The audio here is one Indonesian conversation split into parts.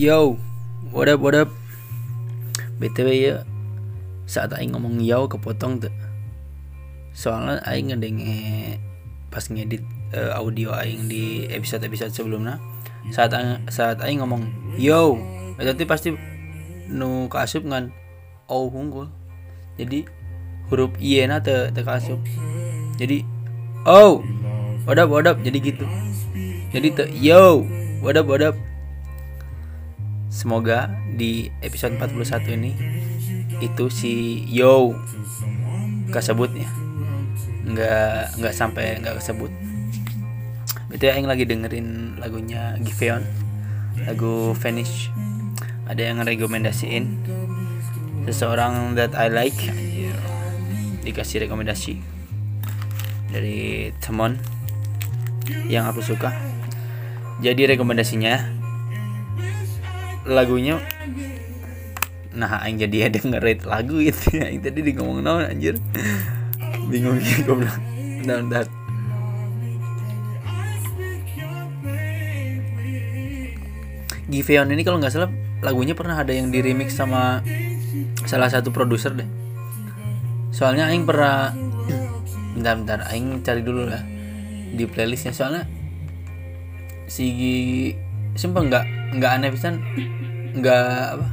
Yo, what up, what up? BTW ya, saat Aing ngomong yo kepotong tuh. Soalnya Aing ngedenge pas ngedit eh, audio Aing di episode-episode sebelumnya. Saat Aing, saat Aing ngomong yo, berarti pasti nu kasup ngan oh unggul. Jadi huruf i na te, te kasup. Jadi oh, what up, what up, jadi gitu. Jadi te yo, what up, what up. Semoga di episode 41 ini itu si Yo kesebutnya nggak nggak sampai nggak kesebut. Itu yang lagi dengerin lagunya Giveon lagu Vanish. Ada yang rekomendasiin? Seseorang that I like dikasih rekomendasi dari teman yang aku suka. Jadi rekomendasinya lagunya. Nah aing jadi ada ngerate lagu itu ya. Aing tadi di ngomong naon anjir? Bingung ya bilang bentar bentar Giveon ini kalau nggak salah lagunya pernah ada yang di remix sama salah satu produser deh. Soalnya aing pernah bentar bentar aing cari dulu lah di playlistnya. Soalnya si sumpah nggak nggak aneh pisan nggak apa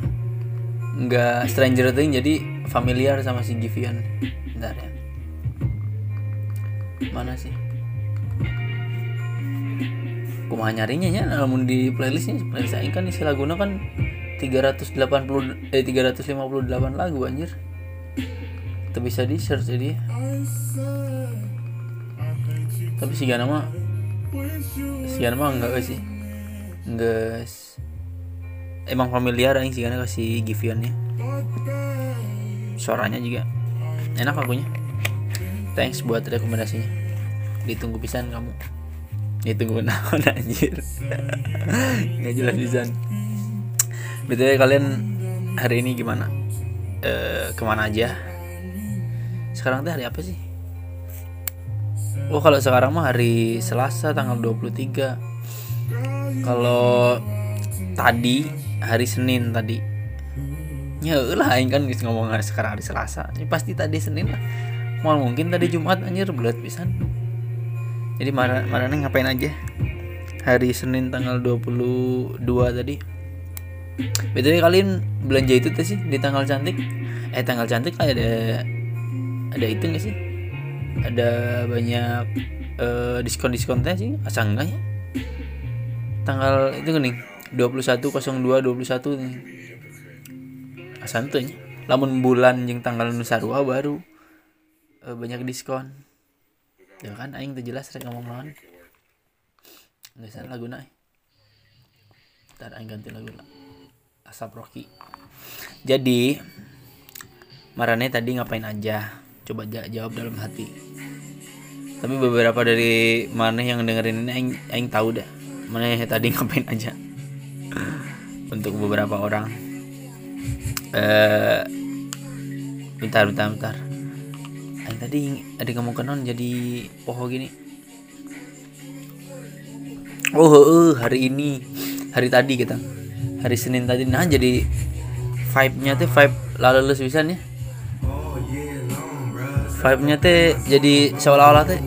nggak stranger thing jadi familiar sama si Givian. Bentar ya. Mana sih? Kumaha nyarinya ya namun di playlistnya playlist aing kan isi laguna kan 380 eh 358 lagu anjir. Itu bisa di search jadi tapi si Gana mah si Gana mah enggak sih enggak emang familiar aing sih karena kasih Givian ya suaranya juga enak lagunya. Thanks buat rekomendasinya. Ditunggu pisan kamu. Ditunggu naon anjir. Nggak jelas pisan. Btw kalian hari ini gimana? E, ke mana aja? Sekarang teh hari apa sih? Oh kalau sekarang mah hari Selasa tanggal 23 kalau tadi hari Senin tadi. Ya lah aing kan ngomong hari sekarang hari Selasa. Ini pasti tadi Senin lah. Mal mungkin tadi Jumat anjir belat pisan. Jadi mana mana ngapain aja? Hari Senin tanggal 22 tadi. Betul kalian belanja itu tuh sih di tanggal cantik? Eh tanggal cantik ada ada itu gak sih? Ada banyak uh, diskon diskonnya sih asal enggak ya tanggal itu nih 2102 21 nih. Santunya lamun bulan yang tanggal nusarua baru e, banyak diskon. Ya kan aing tuh jelas rek ngomong lawan nggak salah lagu naik ntar aing ganti lagu lah asap Rocky. Jadi Marane tadi ngapain aja? Coba jawab dalam hati. Tapi beberapa dari mana yang dengerin ini aing aing tahu dah mana tadi ngapain aja. Untuk beberapa orang. Eh bentar bentar bentar. Aing tadi ada ngomong kenon jadi oh gini. Oh uh, hari ini. Hari tadi kita. Hari Senin tadi. Nah jadi vibe nya tuh vibe lalu lulus bisa nih vibe nya tuh jadi seolah-olah tuh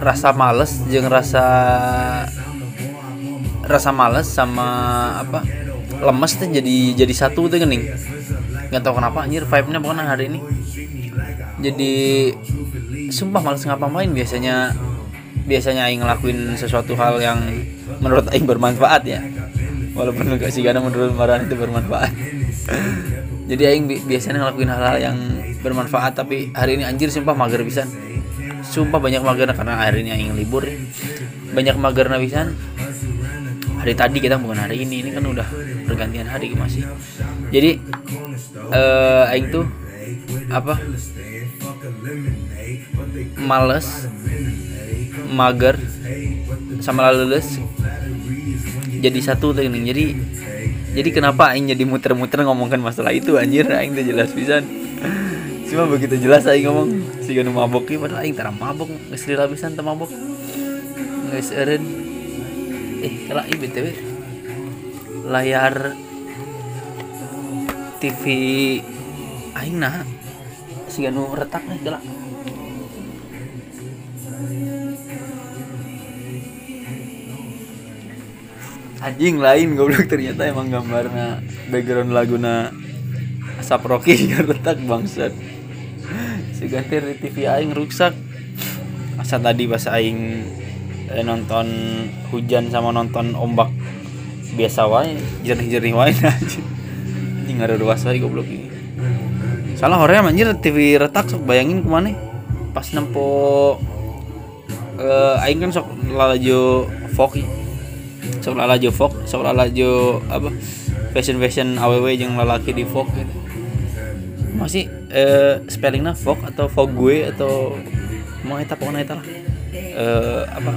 rasa males jangan rasa rasa males sama apa lemes tuh jadi jadi satu tuh gening nggak tahu kenapa anjir vibe nya pokoknya hari ini. Jadi sumpah males ngapa-ngapain biasanya biasanya aing ngelakuin sesuatu hal yang menurut aing bermanfaat ya. Walaupun gak sih karena menurut Maran itu bermanfaat. Jadi aing bi biasanya ngelakuin hal-hal yang bermanfaat tapi hari ini anjir sumpah mager pisan sumpah banyak mager karena hari ini aing libur ya. banyak mager pisan. Hari tadi kita bukan hari ini ini kan udah pergantian hari masih. Jadi eh uh, aing tuh apa? Males mager sama lulus jadi satu tuh jadi jadi kenapa aing jadi muter-muter ngomongkan masalah itu anjir? Aing tuh jelas pisan cuma begitu jelas aing ngomong si ganu mabok padahal aing tara mabok geus lila pisan teu mabok. Geus eureun eh kalau ini btw layar TV aing nah si anu retak nih gelak anjing lain goblok ternyata emang gambarnya background laguna asap rocky retak bangsat si ganti di TV aing rusak asa tadi pas aing eh, nonton hujan sama nonton ombak biasa wae jernih-jernih wae. Anjing anjing ada dua wae goblok ini. Salah hoream anjir TV retak sok bayangin ke mana? Pas nempo eh aing kan sok lalajo Foki sok lalajo Fok sok lalajo apa? Fashion fashion aww yang lalaki di Fok gitu masih eh, spellingnya Fok atau Fok gue atau mau eta pokoknya eta lah. Eh, apa?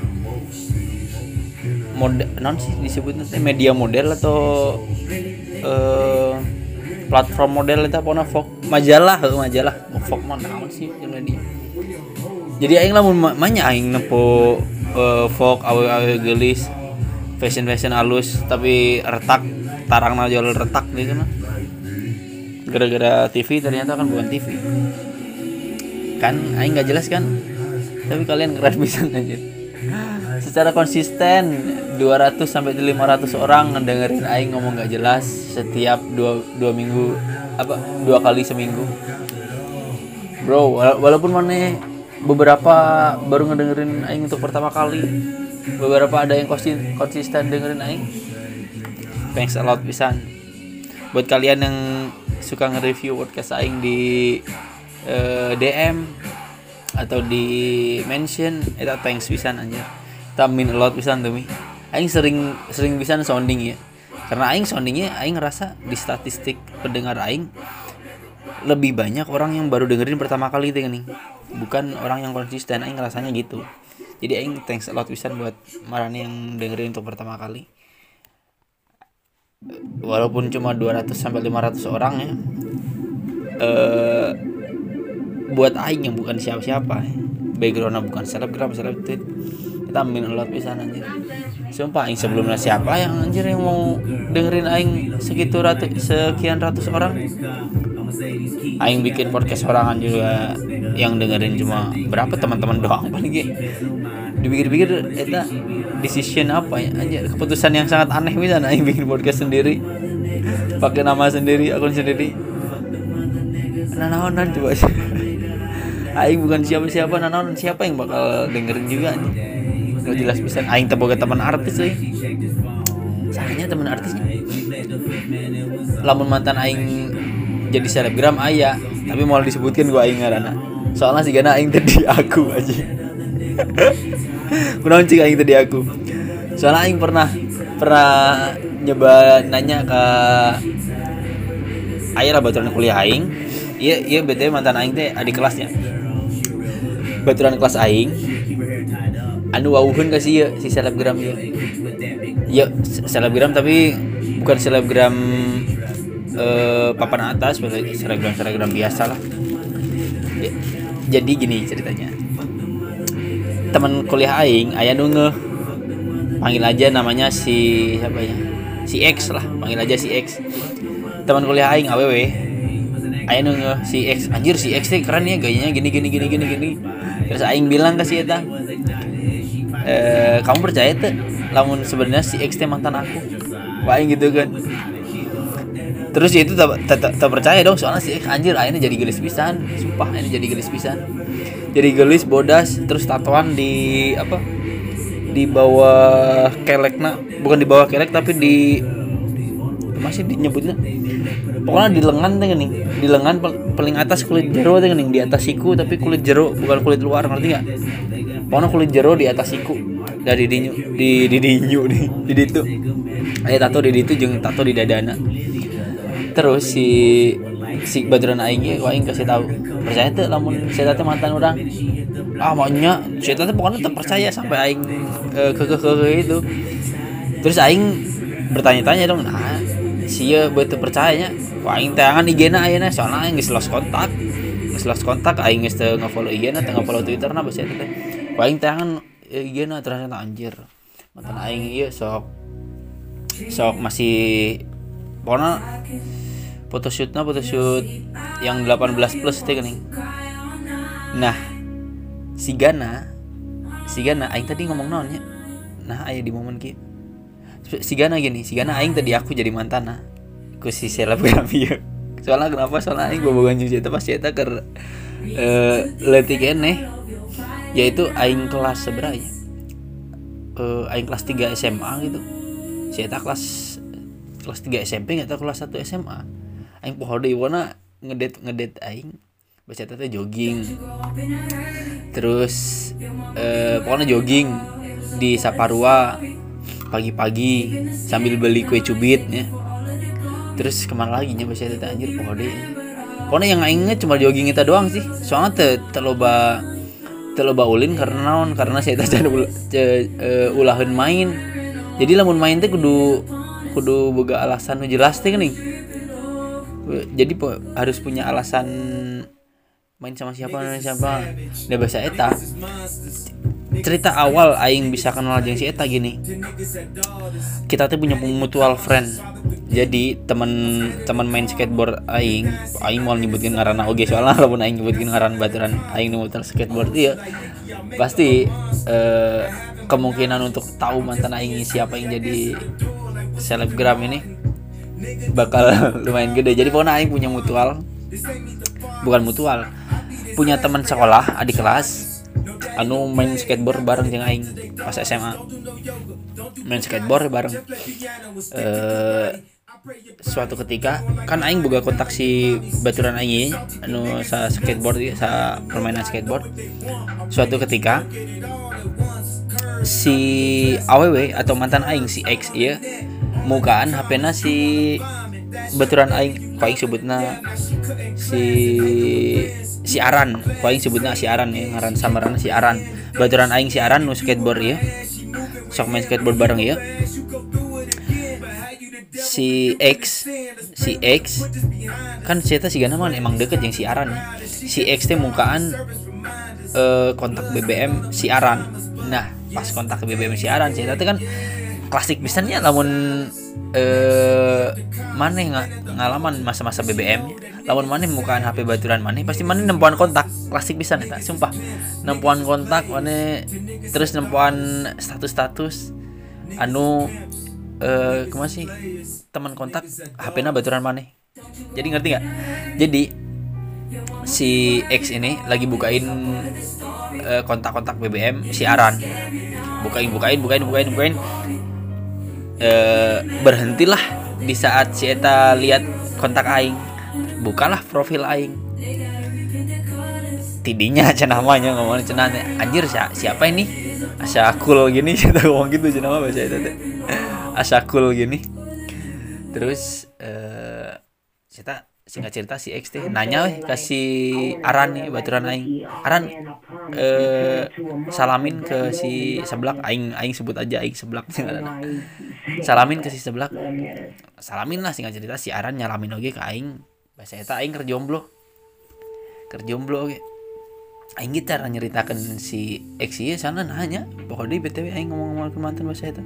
Model non sih disebutnya teh media model atau eh, platform model itu pokoknya Fok majalah heuh majalah. Fok mah naon sih yang media? Jadi aing lamun ma- manya aing nempo uh, Fok awe awe gelis fashion fashion halus tapi retak tarang jual retak gitu nah gara-gara TV ternyata kan bukan TV kan aing nggak jelas kan? Tapi kalian keren bisa aja secara konsisten 200 sampai 500 orang ngedengerin aing ngomong nggak jelas setiap dua, dua minggu. Apa dua kali seminggu. Bro wala- walaupun mana beberapa baru ngedengerin aing untuk pertama kali beberapa ada yang konsisten, konsisten dengerin aing. Thanks a lot pisan buat kalian yang suka nge-review podcast aing di eh, DM atau di mention itu thanks pisan kita min a lot pisan tuh mi aing sering sering pisan sounding ya. Karena aing soundingnya aing ngerasa di statistik pendengar aing lebih banyak orang yang baru dengerin pertama kali itu nih. Bukan orang yang konsisten aing ngerasanya gitu. Jadi aing thanks a lot pisan buat marani yang dengerin untuk pertama kali walaupun cuma 200 sampai 500 orang ya eh buat aing yang bukan siapa-siapa ya. backgroundnya bukan selebgram seleb tweet. Kita min a lot pisan anjir. Sumpah aing sebelumnya siapa yang anjir yang mau dengerin aing segitu ratu, sekian ratus orang aing bikin podcast sorangan juga yang dengerin cuma berapa teman-teman doang paling dipikir-pikir eta decision apa ya? Aja keputusan yang sangat aneh bisa aing bikin podcast sendiri. Pakai nama sendiri akun sendiri. Nanaonan coba. Aing bukan siapa-siapa nanaonan siapa yang bakal dengerin juga nggak jelas bisa. Aing teboga teman artis sih sayangnya teman artisnya? Lamun mantan aing jadi selebgram ayah tapi mau disebutkan gua aing ngarana soalnya sih gana aing tadi aku aja. Kunaon cik aing tadi aku? Soalnya aing pernah pernah nyoba nanya ke ayah lah baturan kuliah aing. Iya iya btw mantan aing teh adik kelasnya. Baturan kelas aing. Anu wauhun kasih ya si selebgram ya ya se- selebgram tapi bukan selebgram eh, papan atas selebgram biasa lah. Ya, jadi gini ceritanya. Teman kuliah aing ayah nunggu panggil aja namanya si siapa ya? Si X lah panggil aja si X. Teman kuliah aing aww ayah nunggu si X. Anjir si X teh keren ya gayanya gini gini gini gini gini. Terus aing bilang ke si Eta eh kamu percaya tuh lamun sebenarnya si X teh mantan aku. Wah gitu kan terus ya itu tak, percaya dong soalnya si X anjir akhirnya jadi gelis pisan sumpah ini jadi gelis pisan. Jadi gelis bodas terus tatoan di apa di bawah kelekna bukan di bawah kelek tapi di masih dinyebutnya? Pokoknya di lengan tuh nih di lengan paling atas kulit jero tuh nih di atas siku tapi kulit jero bukan kulit luar ngerti nggak? Pokoknya kulit jero di atas siku dari dinyu di di dinyu nih di itu ayo tato di itu jeung tato di dadana terus si si baduran aingnya gua aing kasih tahu. Percaya tuh lamun si teh mantan orang ah maunya si teh pokoknya tetap percaya sampai aing eh, ke ke ke ke itu. Terus aing bertanya-tanya dong nah si ya betul percayanya? Wah aing tangan IG-na ayeuna soalnya aing geus lost kontak. Geus lost kontak aing geus teu nge-follow IG-na teu nge-follow Twitter-na basa eta teh wah aing tangan IG-na ternyata anjir. Mantan aing ieu sok sok masih pokoknya photoshootnya photoshoot yang 18 plus teh gini nah si Gana si Gana aing tadi ngomong naon ya? Nah aya di momen ki. Si Gana gini si Gana aing tadi aku jadi mantana ku si selebgram ieu soalnya kenapa? Soalnya aing bobogan jeung eta pas eta keur eh leutik yaitu aing kelas seberapa ya? Eh aing kelas 3 SMA gitu. Si kelas kelas 3 SMP nggak tahu kelas 1 SMA aing poho deui wana ngedet ngedet aing. Baca teh jogging. Terus eh, pokoknya jogging di Saparua pagi-pagi sambil beli kue cubit ya. Terus ke mana lagi nya baca teh anjir poho deui. Pokoknya yang aing cuma jogging itu doang sih. Soalnya te terloba terloba ulin karena naon? Karena saya teh can ul, ce, uh, ulahun main. Jadi lamun main teh kudu kudu boga alasan nu jelas teh nih jadi po, harus punya alasan main sama siapa siapa. Udah bahasa eta. Cerita awal aing bisa kenal jeung si eta gini. Kita tuh punya mutual friend. Jadi teman teman main skateboard aing aing mau nyebutin ngaran oge soalnya walaupun aing nyebutin ngaran baturan aing di muter skateboard iya. Pasti eh, kemungkinan untuk tahu mantan aing siapa yang jadi selebgram ini bakal lumayan gede. Jadi pokoknya aing punya mutual. Bukan mutual. Punya teman sekolah adik kelas. Anu main skateboard bareng jeung aing pas SMA main skateboard bareng. Eh suatu ketika kan aing boga kontak si baturan aing anu sa skateboard sa permainan skateboard. Suatu ketika si AWW atau mantan aing si X ieu mukaan HP-na si baturan aing ku aing sebutna si si Aran. Ku aing sebutna si Aran ya. Ngaran samaran si Aran. Baturan aing si Aran nu skateboard ya. Sok main skateboard bareng ya. Si X si X kan cerita si Gana mah emang deket yang si Aran ya. si X teh mukaan eh, kontak BBM si Aran. Nah pas kontak BBM si Aran cerita kan klasik pisannya lamun eh maneh nggak ngalaman masa-masa BBM lamun maneh mukaan HP baturan maneh pasti maneh nempuan kontak klasik pisan eta sumpah. Nempuan kontak maneh terus nempuan status-status anu eh ke mana sih teman kontak HP-na baturan maneh. Jadi ngerti nggak? Jadi si X ini lagi bukain eh, kontak-kontak BBM si Aran. Bukain bukain bukain bukain bukain eh, berhentilah di saat si Eta lihat kontak aing. Bukalah profil aing. Tidinya cenah namanya ngomong cenah anjir si- siapa ini? Cool gini kita ngomong gitu cenah bahasa asa cool gini. Terus eh kita singkat cerita si X teh nanya weh kasih Aran nih baturan aing. Aran eh salamin ke si seblak aing aing sebut aja aing seblak. Salamin ke si seblak. Salamin lah singkat cerita si Aran nyalamin oge ke aing. Bahasa eta aing keur jomblo keur jomblo oge. Aing gitar nyeritakan si X ieu sana nanya. Pokoknya BTW aing ngomong-ngomong ke mantan bahasa eta.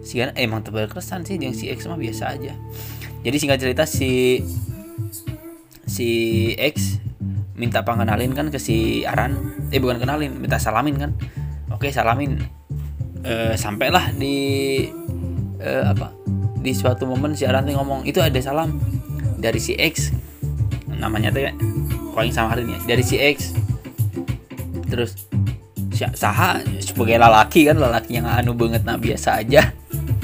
Si Gana emang tebal kesan sih yang si X mah biasa aja jadi singkat cerita si si X minta pengenalin kan ke si Aran. Eh bukan kenalin minta salamin kan. Oke salamin. Eh sampailah di eh, apa di suatu momen si Aran ngomong itu ada salam dari si X. Namanya tuh paling sama hari ini ya dari si X. Terus si saha sebagai lelaki kan lelaki yang anu banget nah biasa aja.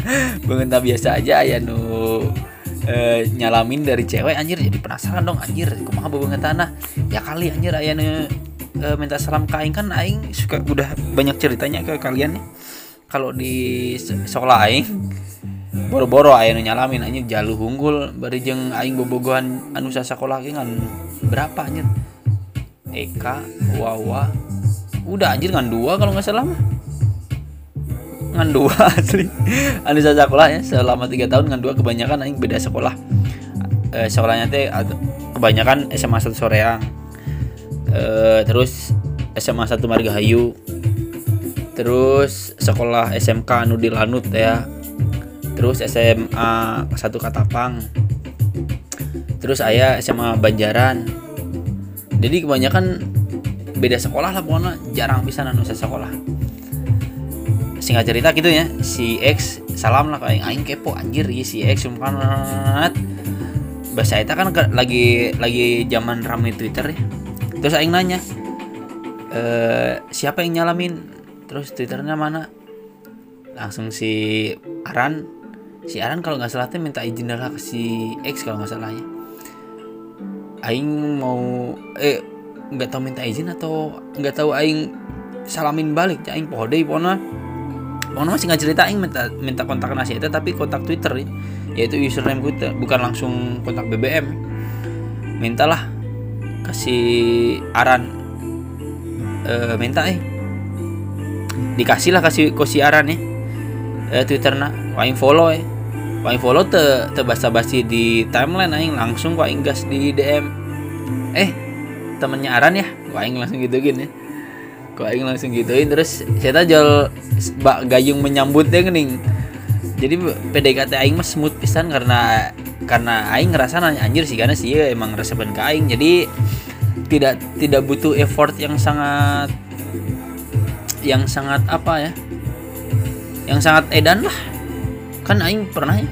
Banget nah biasa aja ya nu eh, nyalamin dari cewek anjir jadi penasaran dong anjir kumaha banget tanah? Ya kali anjir aya nu eh, minta salam ke aing kan aing suka udah banyak ceritanya ke kalian nih. Kalau di se- sekolah aing boro-boro aya nyalamin anjir jalu unggul bari jeung aing bobogohan anu sekolah ge ngan berapa anjir? Eka Wawa udah anjir ngan dua kalau nggak salah mah ngan dua asli. Anu sekolah ya selama tiga tahun ngan dua kebanyakan aing beda sekolah. Eh, sekolahnya teh kebanyakan SMA satu Soreang. Eh, terus SMA satu Margahayu. Terus sekolah SMK anu di Lanut ya. Terus SMA satu Katapang. Terus ayah SMA Banjaran. Jadi kebanyakan beda sekolah lah pokoknya jarang bisa nanu sekolah singkat cerita gitu ya si X salam lah kayak aing kepo anjir ya si X sumpah bahasa itu kan lagi lagi zaman ramai Twitter ya. Terus aing nanya e, siapa yang nyalamin? Terus Twitternya mana? Langsung si Aran si Aran kalau nggak salah tuh minta izin lah ke si X kalau nggak salahnya Aing mau eh nggak tahu minta izin atau nggak tahu Aing salamin balik Aing pohode pona pona masih nggak cerita Aing minta minta kontak nasi itu tapi kontak Twitter ya. Yaitu username Twitter bukan langsung kontak BBM mintalah kasih Aran. Eh, minta eh. Dikasih lah kasih kosi Aran ya eh, Twitter nah Aing follow eh. Aing follow te, te basa basi di timeline Aing langsung Aing gas di DM eh temennya Aran ya? Aing langsung gitu gini kok Aing langsung gituin? Terus saya jual bak gayung menyambut ya kening jadi PDKT Aing mah smooth pisan karena karena Aing ngerasa nanya anjir sih karena sih ya emang resepan ke Aing. Jadi tidak tidak butuh effort yang sangat yang sangat apa ya? Yang sangat edan lah. Kan Aing pernah ya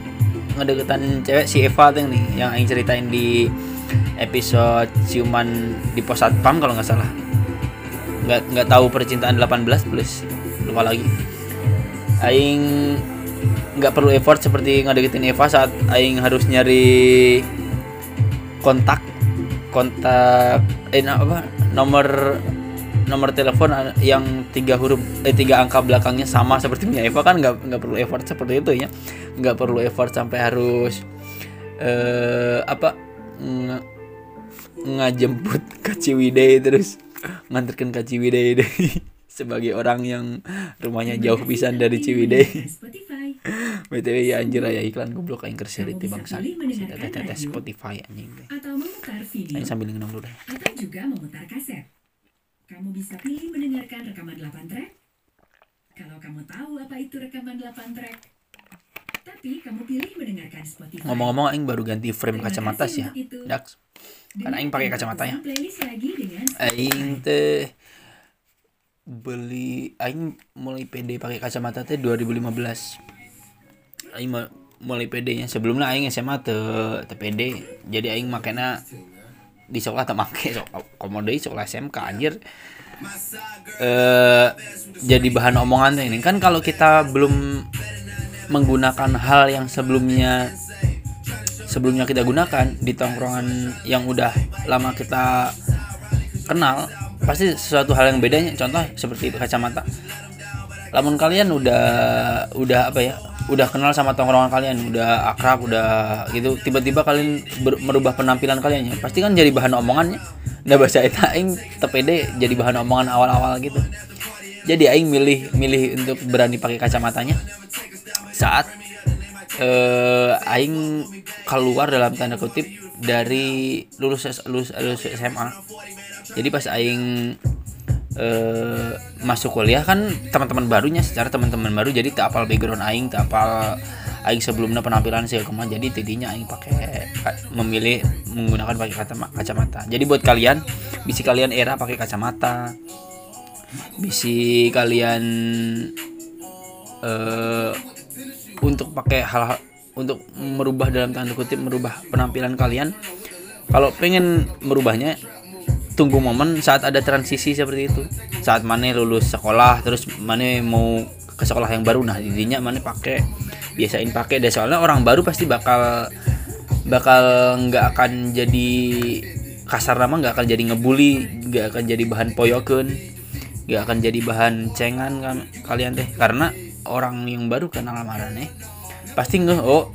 ngedeketan cewek si Eva tuh nih yang Aing ceritain di episode ciuman di pos satpam kalau nggak salah nggak nggak tahu percintaan 18 plus lupa lagi. Aing nggak perlu effort seperti ngadeketin Eva saat aing harus nyari kontak kontak eh apa nomor nomor telepon yang tiga huruf eh tiga angka belakangnya sama seperti Mia Eva kan nggak nggak perlu effort seperti itu ya. Nggak perlu effort sampai harus eh apa ngajemput ke Ciwidey terus nganterkan ke Ciwidey deh sebagai orang yang rumahnya jauh pisan dari Ciwidey. BTW ya anjir ya iklan goblok aing kerja di bangsa. Tetes Spotify anjing. Atau memutar video. Aing sambil ngenong dulu deh. Atau juga memutar kaset. Kamu bisa pilih mendengarkan rekaman 8 track. Kalau kamu tahu apa itu rekaman 8 track. Tapi kamu pilih mendengarkan Spotify. Ngomong-ngomong aing baru ganti frame kacamata sih ya. Dax. Karena aing pakai kacamata ya. Aing teh beli aing mulai PD pakai kacamata teh 2015. Aing mulai PD nya sebelumnya aing SMA te te PD. Jadi aing makanya di sekolah tak make sok komodai sekolah SMK anjir eh jadi bahan omongan ini kan kalau kita belum menggunakan hal yang sebelumnya sebelumnya kita gunakan di tongkrongan yang udah lama kita kenal pasti sesuatu hal yang bedanya. Contoh seperti kacamata. Namun kalian udah udah apa ya udah kenal sama tongkrongan kalian udah akrab udah gitu tiba-tiba kalian merubah penampilan kalian ya pasti kan jadi bahan omongannya. Nah bahasa itu aing tepede jadi bahan omongan awal-awal gitu. Jadi aing milih milih untuk berani pakai kacamatanya. Saat eh, aing keluar dalam tanda kutip dari lulus lulus, lulus SMA jadi pas aing uh, masuk kuliah kan teman-teman barunya secara teman-teman baru jadi tak apal background aing tak apal aing sebelumnya penampilan saya ke mana jadi tidinya aing pakai memilih menggunakan pakai kacamata. Jadi buat kalian bisi kalian era pakai kacamata. Bisi kalian uh, untuk pakai hal-hal untuk merubah dalam tanda kutip merubah penampilan kalian. Kalau pengen merubahnya tunggu momen saat ada transisi seperti itu. Saat mana lulus sekolah terus mana mau ke sekolah yang baru. Nah intinya mana pakai biasain pakai deh. Soalnya orang baru pasti bakal bakal nggak akan jadi kasar nama nggak akan jadi ngebully nggak akan jadi bahan poyoken nggak akan jadi bahan cengan kan kalian deh karena orang yang baru kenal marane pasti nggak oh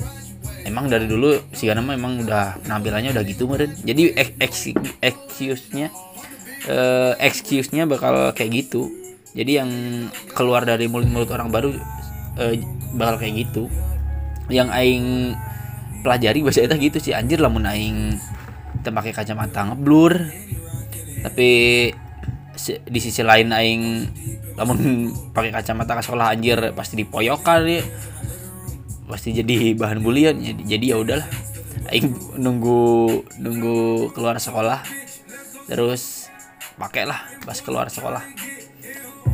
emang dari dulu si Gana emang udah penampilannya udah gitu meren. Jadi excuse-nya uh, excuse-nya bakal kayak gitu. Jadi yang keluar dari mulut-mulut orang baru uh, bakal kayak gitu. Yang aing pelajari bahasa itu gitu sih anjir lah aing pakai kacamata ngeblur. Tapi di sisi lain aing namun pakai kacamata ke sekolah anjir pasti dipoyokan ya pasti jadi bahan bulian jadi jadi ya udahlah. Aing nunggu nunggu keluar sekolah terus pakai lah pas keluar sekolah.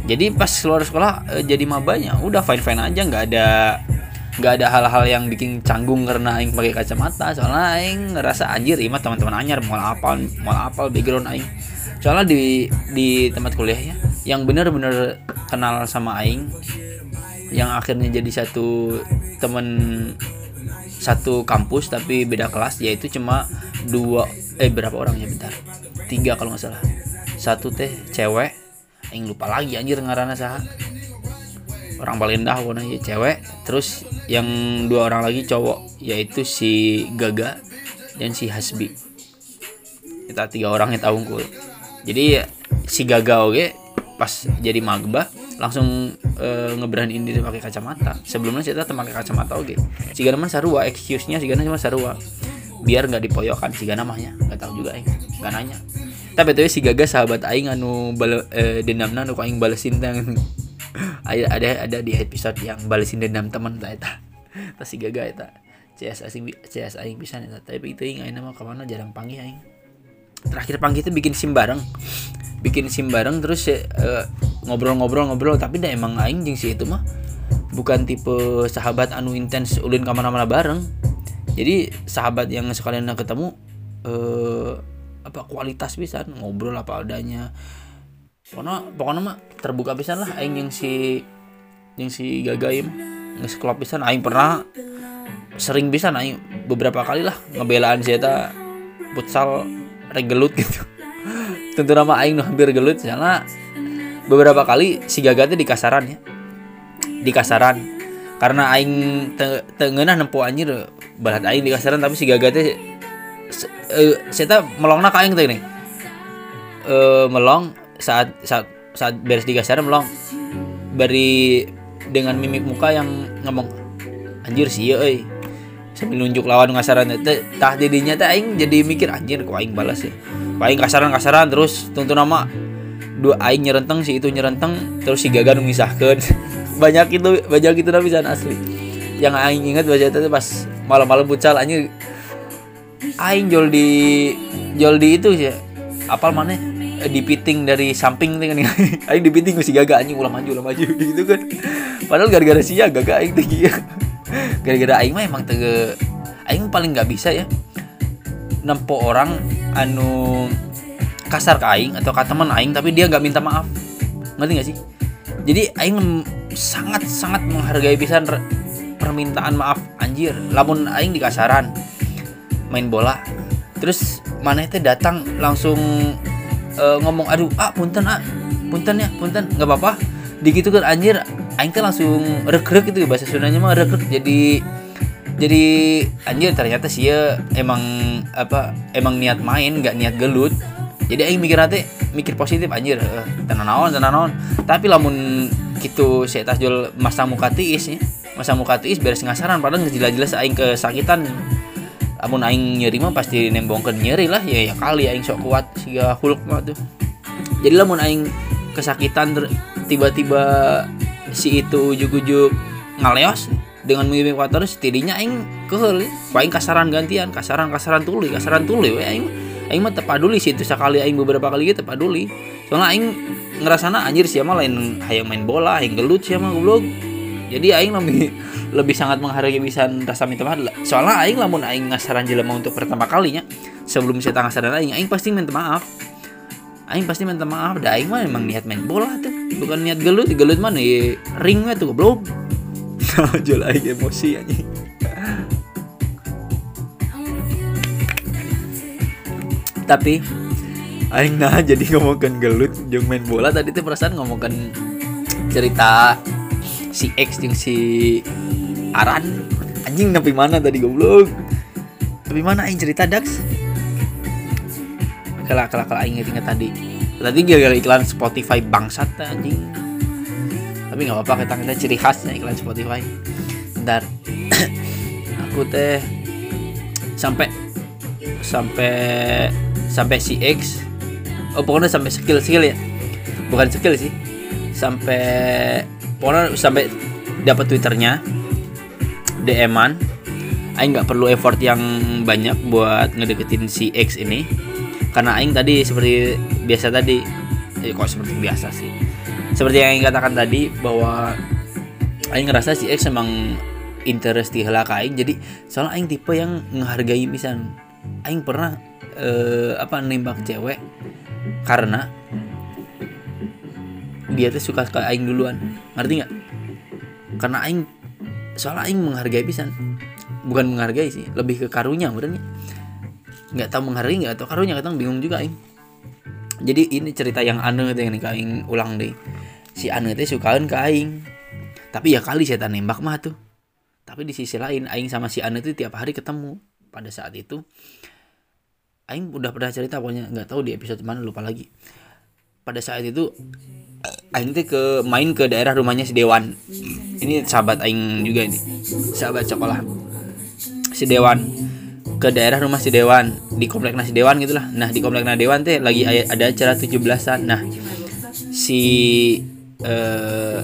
Jadi pas keluar sekolah eh, jadi mabanya udah fine fine aja nggak ada nggak ada hal-hal yang bikin canggung karena aing pakai kacamata. Soalnya aing ngerasa anjir imah teman-teman anyar mau apa mau apa background aing soalnya di di tempat kuliahnya yang bener-bener kenal sama aing yang akhirnya jadi satu temen satu kampus tapi beda kelas yaitu cuma dua eh berapa orang ya bentar. Tiga kalau nggak salah. Satu teh cewek yang lupa lagi anjir ngarana sah orang paling dah ya cewek. Terus yang dua orang lagi cowok yaitu si Gaga dan si Hasbi. Kita tiga orang yang tahu jadi si Gaga oke pas jadi magba langsung e, ngeberaniin diri pakai kacamata. Sebelumnya saya tetap pakai kacamata oke. Si Gana mah sarua excuse nya si Gana cuma sarua. Biar nggak dipoyokan si Gana mahnya nggak tahu juga aing nggak nanya tapi tuh si Gaga sahabat aing anu bal e, dendamna anu aing balesin tang ada ada ada di episode yang balesin dendam teman tak eta. Tas si Gaga eta. CS aing CS aing bisa nih tapi itu aing mah ke mana jarang panggil aing terakhir panggil itu bikin sim bareng. Bikin sim bareng terus ngobrol-ngobrol-ngobrol tapi dah emang aing jeng si itu mah bukan tipe sahabat anu intens ulin ke mana-mana bareng. Jadi sahabat yang sekalian ketemu uh, apa kualitas bisa ngobrol apa adanya. Pokoknya pokoknya mah terbuka bisa lah. Aing yang si yang si gagaim nggak sekelop bisa aing pernah sering bisa aing beberapa kali lah ngebelaan si eta futsal regelut gitu. Tentu nama aing hampir gelut karena beberapa kali si gagatnya di kasaran ya. Di kasaran. Karena aing te tengenah nempo anjir balat aing di kasaran tapi si gagatnya uh, saya melongna ka aing teh nih. Uh, melong saat saat saat beres di kasaran melong. Beri dengan mimik muka yang ngomong anjir sih euy sambil nunjuk lawan ngasaran tah didinya teh aing jadi mikir anjir kok aing balas ya paling kasaran kasaran terus tentu nama dua aing nyerenteng si itu nyerenteng terus si gagan memisahkan banyak itu banyak itu nabi asli. Yang aing ingat baca itu pas malam-malam bucal aing aing jol di jol di itu sih apal mana di piting dari samping tuh kan. Aing di piting si gaga anjing ulah maju ulah maju gitu kan. Padahal gara-gara sih ya gaga aing tinggi gara-gara aing mah emang tege aing paling nggak bisa ya nempo orang anu kasar ke aing atau ke teman aing tapi dia nggak minta maaf. Ngerti gak sih? Jadi aing sangat sangat menghargai pisan permintaan maaf anjir. Lamun aing di kasaran main bola terus mana itu datang langsung uh, ngomong aduh ah punten ah punten ya punten. Nggak apa-apa. Digitu kan anjir aing tuh langsung rek-rek itu bahasa Sundanya mah rek-rek. Jadi jadi anjir ternyata sih ya emang apa emang niat main nggak niat gelut. Jadi aing mikir nanti mikir positif anjir uh, tenan naon tenan naon tapi lamun gitu saya tas jual masa muka tiis ya masa muka tiis beres ngasaran padahal jelas-jelas aing kesakitan. Namun aing nyeri mah pasti nembongkan nyeri lah ya ya kali aing sok kuat sehingga hulk mah tuh. Jadi lamun aing kesakitan tiba-tiba si itu ujuk-ujuk ngaleos dengan mimik water setidaknya aing kehel aing kasaran gantian kasaran kasaran tuli kasaran tuli we aing aing mah tepaduli sih itu sekali aing beberapa kali gitu tepaduli. Soalnya aing ngerasana anjir siapa lain hayang main bola aing gelut siapa goblok. Jadi aing lebih lebih sangat menghargai bisa rasa minta maaf. Soalnya aing lamun aing ngasaran jelema untuk pertama kalinya sebelum saya ngasaran aing aing pasti minta maaf aing pasti minta maaf dah. Aing mah emang niat main bola tuh. Bukan niat gelut gelut mana ya ringnya tuh goblok. Jual aing emosi aja tapi aing nah jadi ngomongkan gelut jeng main bola tadi tuh perasaan ngomongkan cerita si X yang si Aran. Anjing tapi mana tadi goblok? Tapi mana aing cerita Dax kalau kalau kalau aing inget tadi. Tadi gara-gara iklan Spotify bangsat anjing. Tapi nggak apa-apa kita kita ciri khasnya iklan Spotify. Ntar. Aku teh sampai sampai sampai si X. Oh pokoknya sampai skill skill ya. Bukan skill sih. Sampai pokoknya sampai dapat twitternya. DM-an Aing nggak perlu effort yang banyak buat ngedeketin si X ini karena Aing tadi seperti biasa tadi eh, kok seperti biasa sih? Seperti yang Aing katakan tadi bahwa Aing ngerasa si X emang interest di helak Aing. Jadi soalnya Aing tipe yang menghargai pisan. Aing pernah eh, apa nembak cewek karena dia tuh suka ke Aing duluan. Ngerti nggak? Karena Aing soalnya Aing menghargai pisan. Bukan menghargai sih lebih ke karunya benernya nggak tahu menghargai nggak tahu karunya kadang bingung juga Aing. Jadi ini cerita yang aneh tuh yang Aing ulang deh. Si aneh teh sukaan ke Aing. Tapi ya kali saya nembak mah tuh. Tapi di sisi lain Aing sama si aneh tuh tiap hari ketemu. Pada saat itu Aing udah pernah cerita pokoknya nggak tahu di episode mana lupa lagi. Pada saat itu Aing teh ke main ke daerah rumahnya si Dewan. Ini sahabat Aing juga ini. Sahabat sekolah si Dewan ke daerah rumah si Dewan di komplek nasi Dewan gitulah nah di komplek nasi Dewan teh lagi ada acara 17-an nah si eh,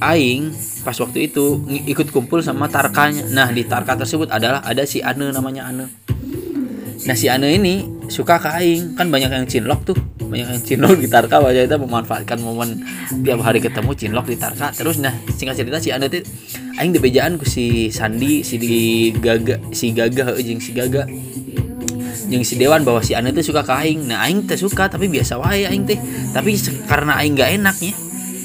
Aing pas waktu itu ikut kumpul sama Tarkanya. Nah di Tarka tersebut adalah ada si Ane namanya Ane. Nah si Ane ini suka ke Aing. Kan banyak yang cinlok tuh. Banyak yang cinlok di Tarka wajah itu memanfaatkan momen tiap hari ketemu cinlok di Tarka. Terus nah singkat cerita si Ane tuh aing dibejaan ku si Sandi si di Gaga si Gaga jeung si Gaga. Jeung si Dewan bahwa si Ane tuh suka ke aing. Nah aing teh suka tapi biasa wae aing teh. Tapi karena aing gak enaknya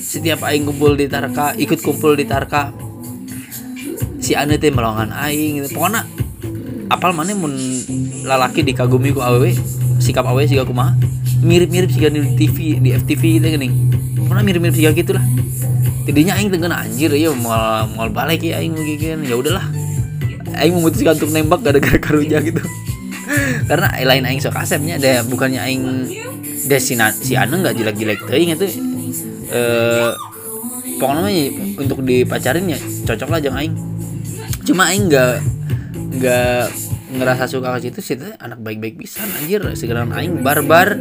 setiap aing kumpul di Tarka ikut kumpul di Tarka si Ane teh melongan aing gitu. pokoknya apal mana mun lalaki dikagumi ku awewe sikap awewe siga kumaha? Mirip-mirip siga di TV di FTV teh geuning pokoknya mirip-mirip siga gitulah. Jadinya aing dengan anjir ya mau mau balik ya aing mungkin ya udahlah. Aing memutuskan untuk nembak gara-gara karunya gitu. Karena lain aing sok asepnya ada bukannya aing desina si anu nggak jelek-jelek teuing itu eh pokoknya untuk dipacarin ya cocok lah jangan aing. Cuma aing nggak nggak ngerasa suka ke situ sih anak baik-baik bisa anjir. Segera aing barbar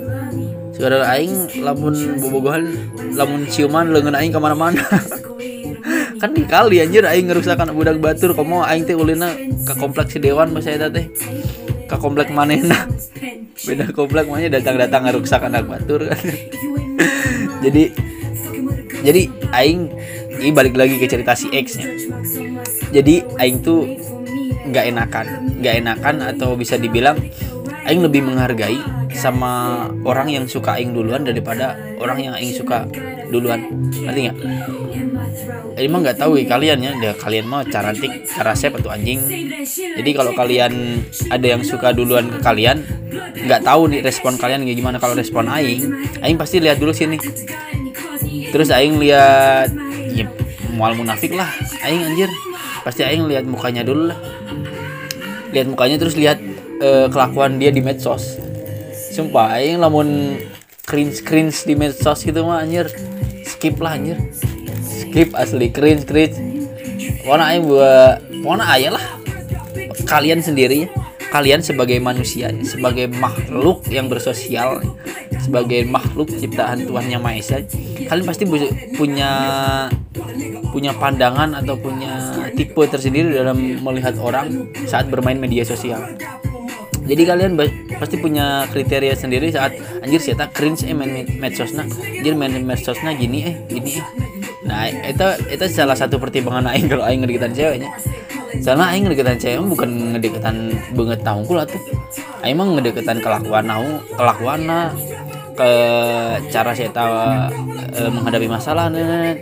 segera aing lamun bobogohan lamun ciuman lengan aing ke mana-mana. Kan di kali anjir aing ngerusakan budak batur komo aing teh ulina ke kompleks si dewan masa eta teh ke komplek manena beda komplek mana datang-datang ngerusak anak batur. Jadi jadi aing ini balik lagi ke cerita si X nya jadi aing tuh nggak enakan nggak enakan atau bisa dibilang aing lebih menghargai sama orang yang suka aing duluan daripada orang yang aing suka duluan. Ngerti nggak? Ini mah nggak tahu ya kalian ya. Dia kalian mah carantik karasep atau anjing. Jadi kalau kalian ada yang suka duluan ke kalian nggak tahu nih respon kalian kayak gimana. Kalau respon aing aing pasti lihat dulu sini. Terus aing lihat ya, mual munafik lah. Aing anjir pasti aing lihat mukanya dulu lah. Lihat mukanya terus lihat uh, kelakuan dia di medsos. Sumpah aing lamun cringe cringe di medsos gitu mah anjir. Skip lah anjir. Skip asli cringe cringe pokoknya aing buat pokoknya ayah lah. Kalian sendiri. ya kalian sebagai manusia sebagai makhluk yang bersosial sebagai makhluk ciptaan Tuhan yang Maha Esa kalian pasti punya punya pandangan atau punya tipe tersendiri dalam melihat orang saat bermain media sosial. Jadi kalian pasti punya kriteria sendiri saat anjir siapa cringe eh main medsosna anjir main medsosna gini eh gini eh. Nah itu itu salah satu pertimbangan aing kalau aing ngedeketan ceweknya soalnya aing ngedeketan cewek bukan ngedeketan banget tahungkul tuh aing mah ngedeketan kelakuan nahu kelakuan ke cara saya tahu e, menghadapi masalah nah,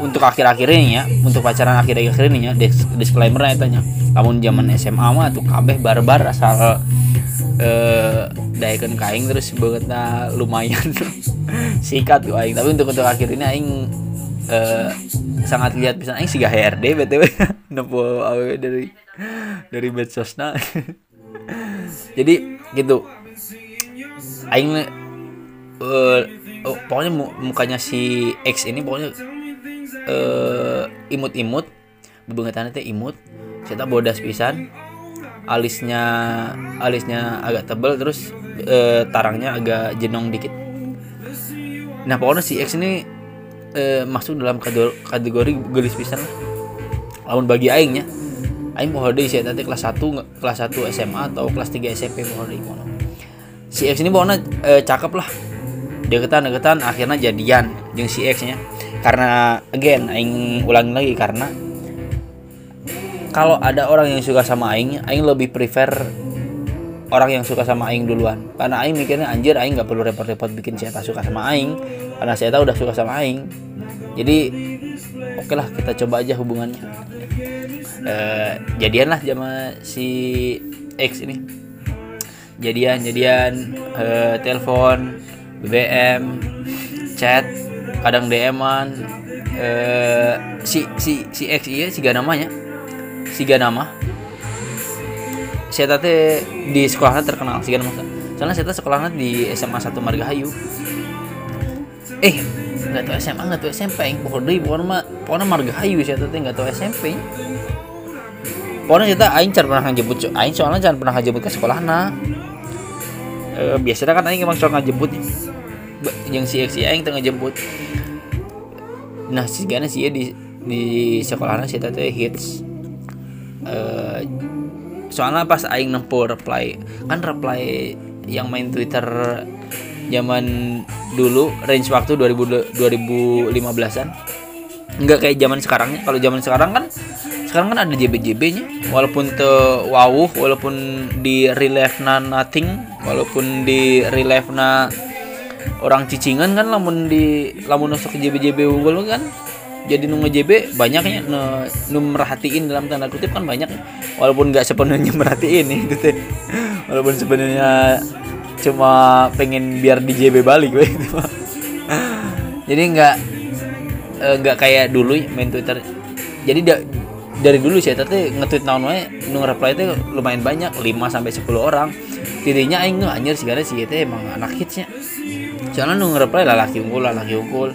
untuk akhir-akhirnya ya untuk pacaran akhir-akhir ini ya disclaimer tanya. Namun zaman SMA mah tuh kabeh barbar asal eh kain terus banget lumayan. Sikat tuh aing. Tapi untuk untuk akhir ini aing eh, sangat lihat bisa aing sih HRD btw nopo awe dari dari medsosna. Jadi gitu. Aing uh, oh, pokoknya mukanya si X ini pokoknya uh, imut-imut. Bebengetan teh imut. Kita bodas pisan. Alisnya alisnya agak tebal terus uh, tarangnya agak jenong dikit. Nah pokoknya si X ini uh, masuk dalam kategori gelis pisan lah. Lamun bagi aingnya aing poho deui si eta teh kelas 1 kelas 1 SMA atau kelas 3 SMP poho deui mono si X ini pokoknya eh, cakep lah. Deketan deketan akhirnya jadian jeung si X nya karena again aing ulangi lagi karena kalau ada orang yang suka sama aing aing lebih prefer orang yang suka sama aing duluan. Karena aing mikirnya anjir aing nggak perlu repot-repot bikin saya suka sama aing. Karena tahu udah suka sama aing. Jadi oke lah kita coba aja hubungannya. Eh, jadian lah sama si X ini. Jadian jadian eh, telepon BBM chat kadang DM-an eh, si si si X iya si namanya si nama saya tadi di sekolahnya terkenal sih nama soalnya saya sekolahnya di SMA 1 Margahayu. Eh nggak tahu SMA nggak tahu SMP yang pokoknya dari pokoknya mah Margahayu saya tadi nggak tahu SMP pokoknya kita aing cara pernah ngejemput aing soalnya jangan pernah ngejemput ke sekolah nah e, biasanya kan aing emang soal ngejemput yang si X aing tengah jemput nah si gana sih di di sekolahnya saya tadi hits uh, soalnya pas aing nempuh reply kan reply yang main Twitter zaman dulu range waktu 2000 2015-an enggak kayak zaman sekarang kalau zaman sekarang kan sekarang kan ada JB-JB nya walaupun te wawuh walaupun di relief na nothing walaupun di relief na orang cicingan kan lamun di lamun masuk ke JB-JB unggul kan jadi nu JB banyaknya. Nu merhatiin dalam tanda kutip kan banyak walaupun nggak sepenuhnya merhatiin nih gitu walaupun sebenarnya cuma pengen biar di JB balik gue jadi nggak eh, nggak kayak dulu main Twitter. Jadi da, dari dulu sih tapi nge-tweet naon wae reply itu lumayan banyak 5 sampai 10 orang. Tidinya aing anjir segala sih itu emang anak hitsnya. Soalnya nu nge-reply lah laki unggul lah laki unggul.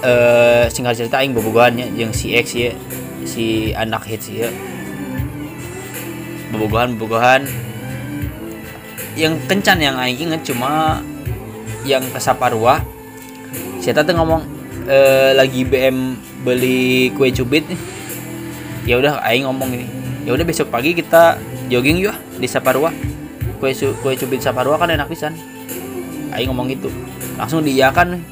Eh singkat cerita aing bobogohannya yang si X ya si anak hits ya bobogohan bobogohan yang kencan yang aing inget cuma yang ke Saparua saya tuh ngomong e, lagi BM beli kue cubit nih. Ya udah aing ngomong ini ya udah besok pagi kita jogging yuk di Saparua kue kue cubit Saparua kan enak pisan. Aing ngomong gitu. Langsung diiyakan nih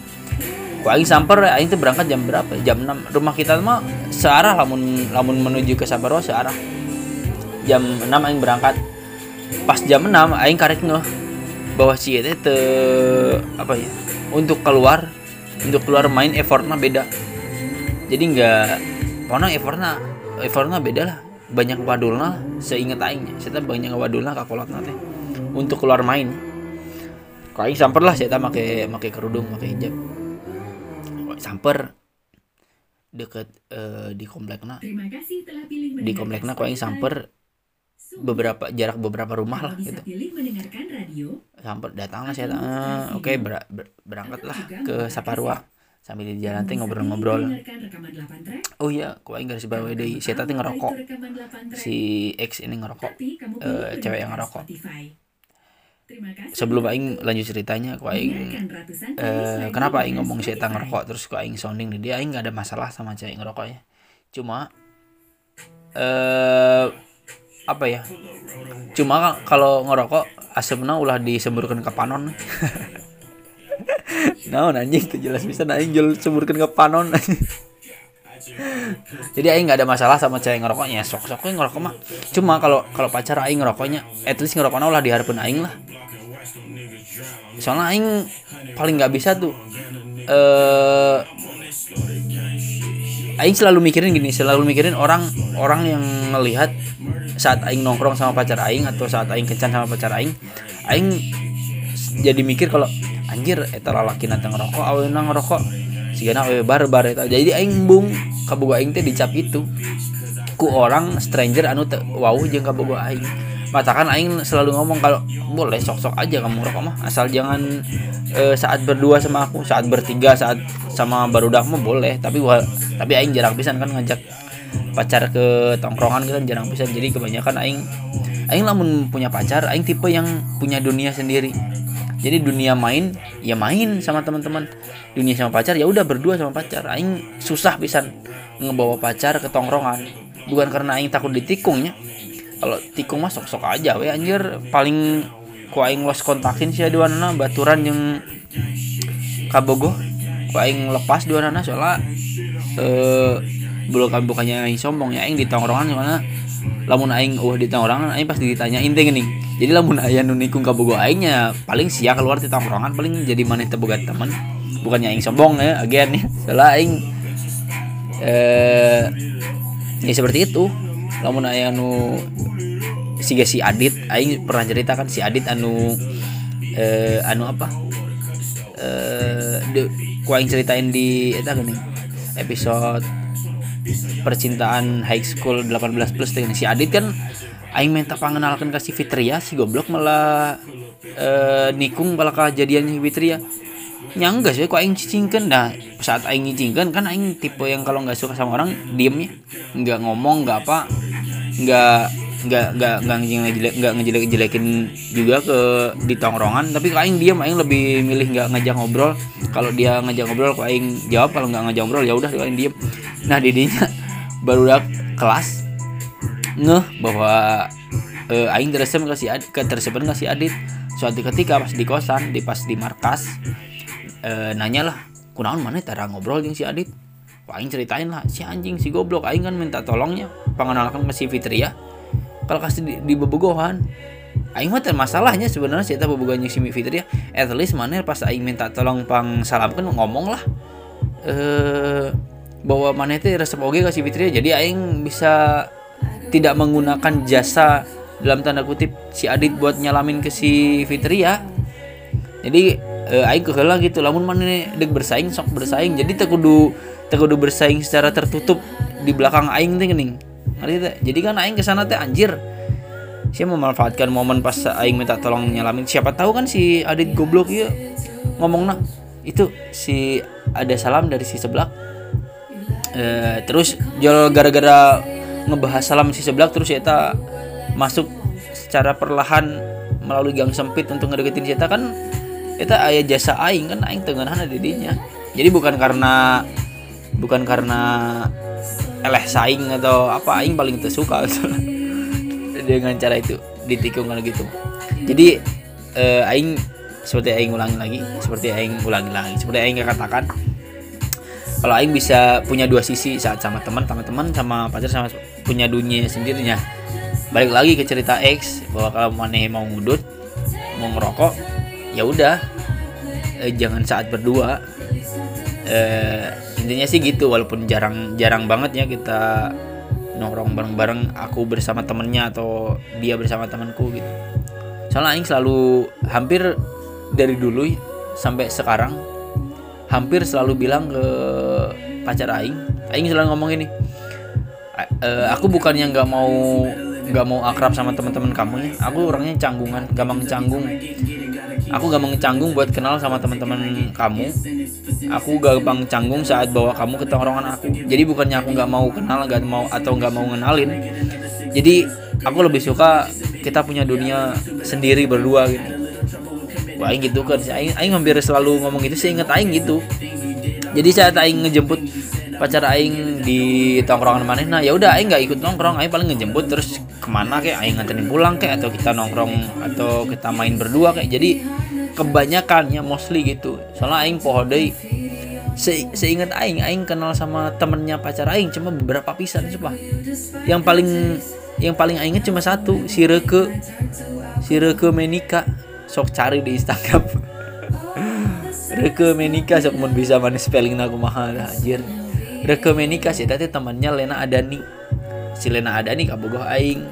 Ku aing samper aing tuh berangkat jam berapa? Jam 6. Rumah kita mah searah lamun lamun menuju ke Sabarwa searah. Jam 6 aing berangkat. Pas jam 6 aing karek ngeh bahwa si itu te apa ya? Untuk keluar untuk keluar main effortnya beda. Jadi enggak mana effortnya effortnya beda lah. Banyak wadulna seingat aingnya. Saya banyak wadulna kakolotna teh. Untuk keluar main. Kau aing samper lah saya make make kerudung, make hijab samper deket uh, di komplekna. Di komplekna kau yang samper beberapa jarak beberapa rumah lah gitu. samper datang lah saya uh, oke okay, ber, ber, berangkat lah ke Saparua sambil di jalan teh ngobrol-ngobrol. oh iya kau garis bawah deh saya tadi ngerokok. si X ini ngerokok. Uh, cewek yang ngerokok sebelum aing lanjut ceritanya ku aing eh, kenapa aing ngomong saya ngerokok terus ku aing sounding dia? Aing gak ada masalah sama cewek ngerokoknya cuma eh apa ya? Cuma kalau ngerokok asapnya ulah disemburkan ke panon. Nah anjing itu jelas bisa aing jual semburkan ke panon jadi aing nggak ada masalah sama cewek ngerokoknya. Sok sok ngerokok mah. Cuma kalau kalau pacar aing ngerokoknya at least ngerokoknya lah diharapin aing lah. Soalnya aing paling nggak bisa tuh eh aing selalu mikirin gini selalu mikirin orang orang yang ngelihat saat aing nongkrong sama pacar aing atau saat aing kencan sama pacar aing. Aing jadi mikir kalau anjir eta lalaki nanti ngerokok awalnya ngerokok sigana awe barbar eta. Jadi aing bung kabogo aing teh dicap itu ku orang stranger anu teh wow jeung kabogo aing. Matakan aing selalu ngomong kalau boleh sok-sok aja kamu ngerokok mah. Asal jangan e, saat berdua sama aku saat bertiga saat sama baru mah boleh. Tapi gua tapi aing jarang pisan kan ngajak pacar ke tongkrongan gitu jarang bisa jadi kebanyakan aing aing lamun punya pacar aing tipe yang punya dunia sendiri. Jadi dunia main ya main sama teman-teman. Dunia sama pacar ya udah berdua sama pacar. Aing susah bisa ngebawa pacar ke tongkrongan. Bukan karena aing takut ditikungnya. Kalau tikung mah sok-sok aja we anjir. Paling ku aing los kontakin sih dua nana baturan yang kabogo ku aing lepas dua nana soalnya eh belum kan bukannya aing sombong ya aing di tongkrongan soalnya lamun aing uh di tongkrongan aing pasti ditanyain teh gini jadi lamun aya nu nikung kabogo aingnya paling sia keluar di tongkrongan paling jadi maneh teu teman bukannya aing sombong ya again ya. Soalnya aing eh ya seperti itu. Lamun aya nu si si Adit aing pernah cerita kan si Adit anu eh anu apa eh ku aing ceritain di eta gini episode percintaan high school 18 plus teh si Adit kan aing minta pangenalkan ke si Fitria si goblok malah eh nikung malah kejadian si Fitria. Nyangga sih kok aing cicingkan? Nah saat aing cicingkan kan aing tipe yang kalau nggak suka sama orang diem ya nggak ngomong nggak apa nggak nggak nggak nggak ngejelek nggak ngejelek jelekin juga ke di tongkrongan. Tapi kalau aing diem aing lebih milih nggak ngajak ngobrol. Kalau dia ngajak ngobrol aing jawab. Kalau nggak ngajak ngobrol ya udah aing diem. Nah didinya baru udah kelas ngeh bahwa eh, aing tersebut nggak si adit tersebut nggak si adit. Suatu ketika pas di kosan di pas di markas eh, nanya lah kunaon mana tara ngobrol jeung si adit? Aing ceritain lah si anjing si goblok. Aing kan minta tolongnya pengenalan ke si Fitria kalau kasih di, di bebogohan aing mah masalahnya sebenarnya eta bobogohan si Fitria at least mana pas aing minta tolong pang salamkan ngomong lah. Eh bahwa mana itu resep oge ke si Fitria jadi aing bisa tidak menggunakan jasa dalam tanda kutip si Adit buat nyalamin ke si Fitria jadi eh, aing keheula gitu. Lamun mana dek bersaing sok bersaing. Jadi teu kudu teu kudu bersaing secara tertutup di belakang aing teh ngerti teh jadi kan aing ke sana teh anjir. Saya memanfaatkan momen pas aing minta tolong nyalamin. Siapa tahu kan si Adit goblok ya ngomong nah itu si ada salam dari si sebelah Eh, terus jol gara-gara ngebahas salam si sebelah terus ya masuk secara perlahan melalui gang sempit untuk ngedeketin si kan Eta ayah jasa aing kan aing tengenahna didinya jadi bukan karena bukan karena eleh saing atau apa aing paling tersuka. Dengan cara itu ditikung kalau gitu. Jadi eh, aing seperti aing ulangi lagi seperti aing ulangi lagi seperti aing katakan kalau aing bisa punya dua sisi saat sama teman sama teman sama pacar sama punya dunia sendirinya. Balik lagi ke cerita X bahwa kalau maneh mau ngudut mau ngerokok ya udah. Eh, jangan saat berdua. Eh, intinya sih gitu walaupun jarang jarang banget ya kita nongkrong bareng-bareng aku bersama temennya atau dia bersama temanku gitu. Soalnya aing selalu hampir dari dulu sampai sekarang hampir selalu bilang ke pacar aing aing selalu ngomong ini "E, aku bukannya nggak mau nggak mau akrab sama teman-teman kamu ya aku orangnya canggungan gampang canggung aku gampang canggung buat kenal sama teman-teman kamu. Aku gampang canggung saat bawa kamu ke tongkrongan aku. Jadi bukannya aku nggak mau kenal nggak mau atau nggak mau ngenalin. Jadi aku lebih suka kita punya dunia sendiri berdua gitu. Wah, aing gitu kan. Aing aing hampir selalu ngomong gitu saya inget aing gitu. Jadi saat aing ngejemput pacar aing di tongkrongan mana nah ya udah aing nggak ikut nongkrong aing paling ngejemput terus ke mana kayak aing nganterin pulang kayak atau kita nongkrong atau kita main berdua kayak jadi kebanyakannya mostly gitu. Soalnya aing poho deui Se seingat aing aing kenal sama temennya pacar aing cuma beberapa pisan coba. Yang paling yang paling aing cuma satu si Reke. Si Reke Menika sok cari di Instagram. Reke Menika sok mun bisa mana spelling aku mahal anjir Reke Menika sih temannya Lena Adani. Si Lena Adani kabogoh aing.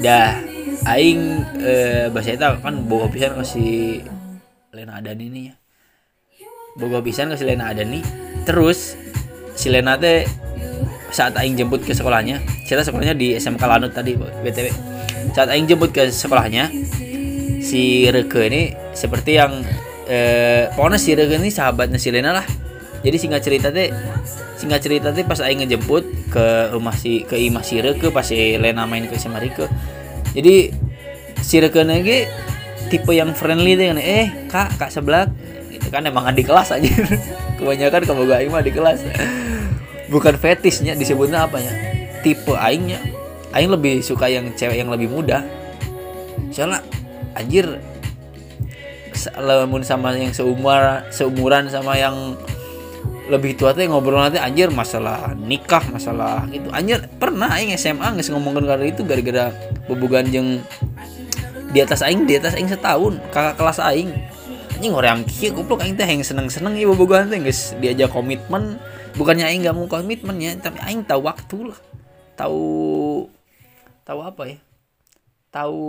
Dah aing eh, bahasa itu kan bogoh pisan ke si Lena Adani nih ya. Bogoh pisan ke si Lena Adani. Terus si Lena teh saat aing jemput ke sekolahnya kita sekolahnya di SMK Lanut tadi btw saat aing jemput ke sekolahnya si Reke ini seperti yang eh, pokoknya si Reke ini sahabatnya si Lena lah jadi singkat cerita teh si singkat cerita teh pas aing ngejemput ke rumah si ke imah si Reke pas si Lena main ke si Marike jadi si Reke ge tipe yang friendly deh eh kak kak sebelah itu kan emang adik kelas aja. Kebanyakan kamu gak mah di kelas. Bukan fetishnya disebutnya apa ya tipe aingnya. Aing lebih suka yang cewek yang lebih muda. Soalnya anjir lamun sama yang seumur seumuran sama yang lebih tua teh ngobrol nanti anjir masalah nikah masalah gitu anjir pernah aing SMA nggak ngomongin kali itu gara-gara bobogan jeng di atas aing di atas aing setahun kakak kelas aing. Anjing orang kieu goblok aing teh yang seneng-seneng ieu bobogan teh geus diajak komitmen. Bukannya aing nggak mau komitmen ya tapi aing tahu waktu lah. Tahu tahu apa ya? Tahu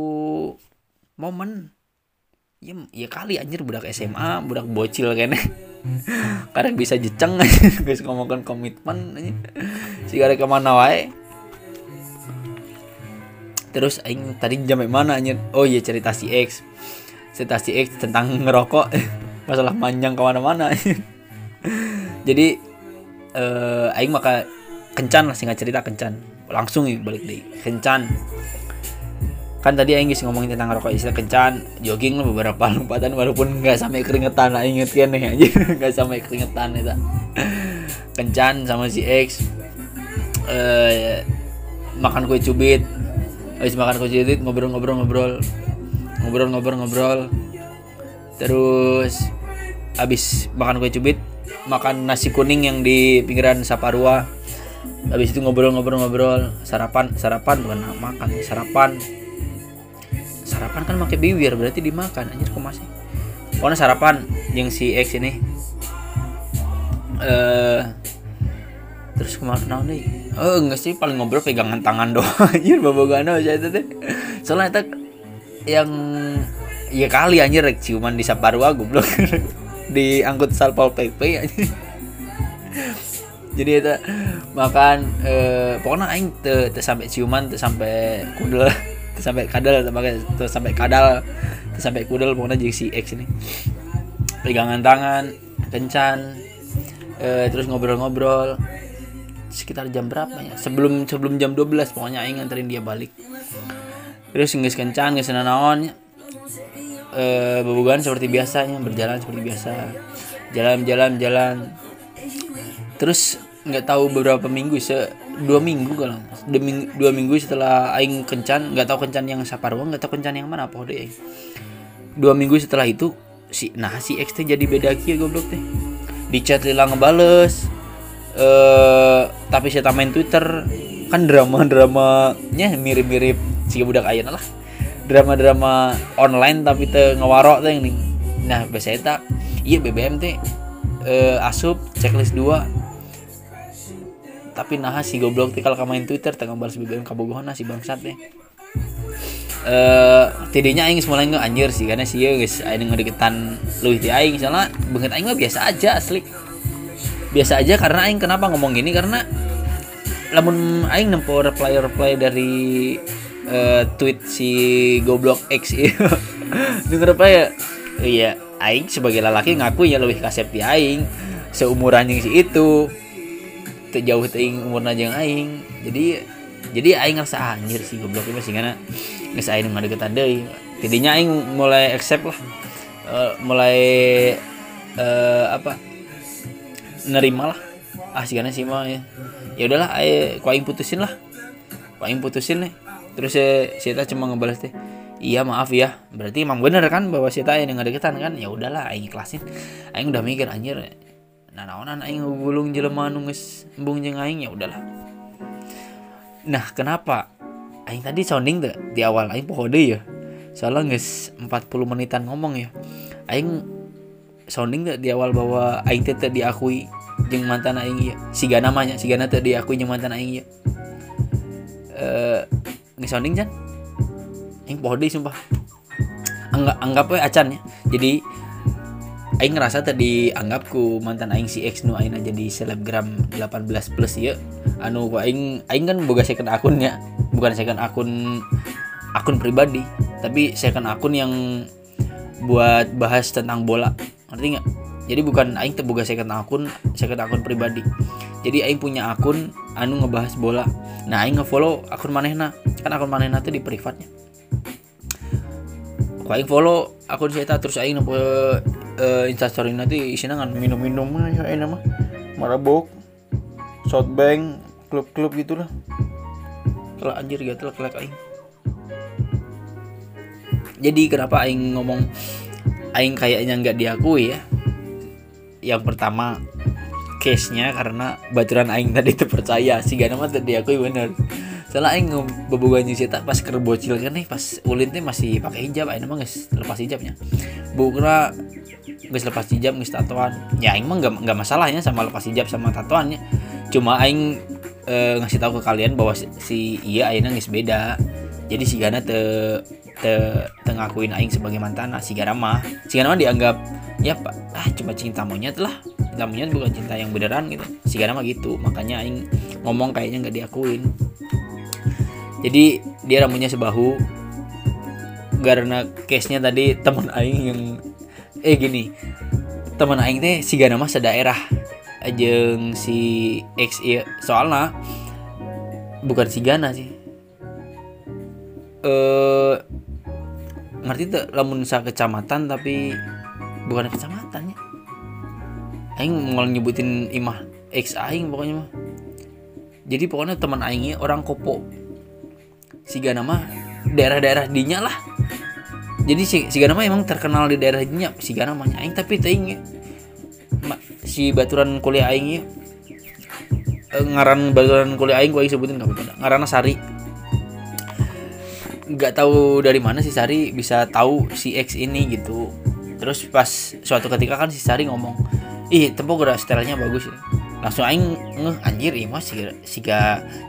momen ya ya kali anjir budak SMA budak bocil kayaknya. Karena bisa jeceng guys ngomongkan komitmen si gara ke mana wae. Terus aing tadi jam mana anjir? Oh iya cerita si X. Cerita si X tentang ngerokok. Masalah panjang ke mana-mana. Jadi eh aing maka kencan lah singkat cerita kencan. Langsung nih balik deh kencan kan tadi Aing ngomongin tentang rokok istilah kencan jogging beberapa lompatan walaupun nggak sampai keringetan lah inget kan nih aja nggak sampai keringetan itu. Kencan sama si X eh makan kue cubit. Habis makan kue cubit ngobrol-ngobrol-ngobrol ngobrol-ngobrol-ngobrol terus habis makan kue cubit makan nasi kuning yang di pinggiran Saparua. Habis itu ngobrol-ngobrol-ngobrol. Sarapan sarapan bukan makan sarapan sarapan kan pakai bibir berarti dimakan. Anjir kok masih? Pokoknya sarapan yang si X ini. Eh uh, terus ke mana nih? Oh enggak sih paling ngobrol pegangan tangan doang. Anjir babogana aja itu teh. Soalnya itu yang ya kali anjir rek ciuman di Saparua goblok. Diangkut salpol pp anjir. Jadi itu makan eh, pokoknya aing te sampai ciuman te sampai kudel sampai kadal sampai sampai kadal sampai kudel pokoknya jadi si X ini. Pegangan tangan kencan e, terus ngobrol-ngobrol. Sekitar jam berapa ya? Sebelum sebelum jam 12 pokoknya aing nganterin dia balik. Terus nggak kencan nggak naon e, bebugan seperti biasanya berjalan seperti biasa. Jalan-jalan jalan. Terus nggak tahu beberapa minggu se dua minggu kalau dua minggu, dua minggu setelah aing kencan nggak tahu kencan yang saparwa nggak tahu kencan yang mana apa deh dua minggu setelah itu si nah si X teh jadi beda kia goblok teh. Di chat lila ngebales eh tapi saya main Twitter. Kan drama dramanya mirip mirip si budak ayana lah. Drama drama online tapi teh ngewarok teh ini nah biasa tak iya BBM teh eh, asup checklist 2 tapi nah si goblok teh kalau main Twitter tengah balas BBM kabogohan si bangsat deh eh tidinya aing semula nggak anjir sih karena sih guys aing ngedeketan lu ti aing. Soalnya banget aing mah biasa aja asli. Biasa aja karena aing kenapa ngomong gini? Karena lamun aing nempo reply reply dari uh, tweet si goblok X itu denger apa ya iya aing sebagai lelaki ngaku ya lebih kasep di aing seumuran yang si itu jauh teing umurna jeung aing. Jadi jadi aing ngerasa anjir sih goblok masih karena geus aing ngadegetan deui. Tidinya aing mulai accept lah. Uh, mulai uh, apa nerima lah. Ah sih karena sih mah ya. Ya udahlah aing ku aing putusin lah. Ku aing putusin nih. Terus ya si cuma ngebalas teh iya maaf ya. Berarti emang bener kan bahwa si yang ngadegetan kan? Ya udahlah aing ikhlasin. Aing udah mikir anjir nah naonan aing gulung jelema anu geus embung jeung aing ya udahlah. Nah kenapa? Aing tadi sounding tuh di awal aing poho ya. Soalnya geus 40 menitan ngomong ya. Aing sounding tuh di awal bahwa aing teh diakui jeung mantan aing ya. Siga namanya siga teh diakui jeung mantan aing ya. Eh geus sounding kan aing poho deui sumpah. Anggap anggap we acan ya. Jadi Aing ngerasa tadi anggapku mantan Aing si X nu Aing jadi selebgram 18 plus ya anu ku Aing Aing kan boga second akunnya bukan second akun akun pribadi. Tapi second akun yang buat bahas tentang bola. Ngerti nggak? Jadi bukan Aing terbuka second akun second akun pribadi. Jadi aing punya akun anu ngebahas bola. Nah aing ngefollow akun manehna. Kan akun manehna tuh di privatnya Ku aing follow akun saya terus aing nempo uh, instastory nanti isinya kan minum-minum ya aing mah marabok shotbank klub-klub gitulah. Kalau anjir gitu lah aing. Jadi kenapa aing ngomong aing kayaknya nggak diakui ya? Yang pertama case nya karena baturan aing tadi terpercaya. Sih gak nama tadi diakui bener soalnya aing bebogan sih tak pas kerbocil kan nih pas ulin teh masih pakai hijab aing mah guys lepas hijabnya. Bukra guys lepas hijab guys tatoan. Ya aing mah nggak nggak masalahnya sama lepas hijab sama tatoannya. Cuma aing e, ngasih tahu ke kalian bahwa si, iya aingnya guys beda. Jadi si Gana te te, te aing sebagai mantan nah, si Gana mah si Gana mah dianggap ya pak ah cuma cinta monyet lah. Cinta monyet bukan cinta yang beneran gitu. Si Gana mah gitu makanya aing ngomong kayaknya nggak diakuin. Jadi dia rambutnya sebahu. Karena case nya tadi teman aing yang eh gini. Teman aing teh si gana mah daerah ajeng si X iya soalnya bukan si Gana sih. Eh ngerti tuh lamun sa kecamatan tapi bukan kecamatannya aing mau nyebutin imah X aing pokoknya mah. Jadi pokoknya teman aingnya orang kopo. Si Gana mah daerah-daerah dinya lah. Jadi si, si Gana mah emang terkenal di daerah dinya si mah aing tapi teuing si baturan kuliah aing ya ngaran baturan kuliah aing gua aing sebutin enggak apa-apa ngaranna Sari nggak tahu dari mana si Sari bisa tahu si X ini gitu. Terus pas suatu ketika kan si Sari ngomong ih tempo gerak setelahnya bagus ini langsung aing ngeh anjir iya mas si, si,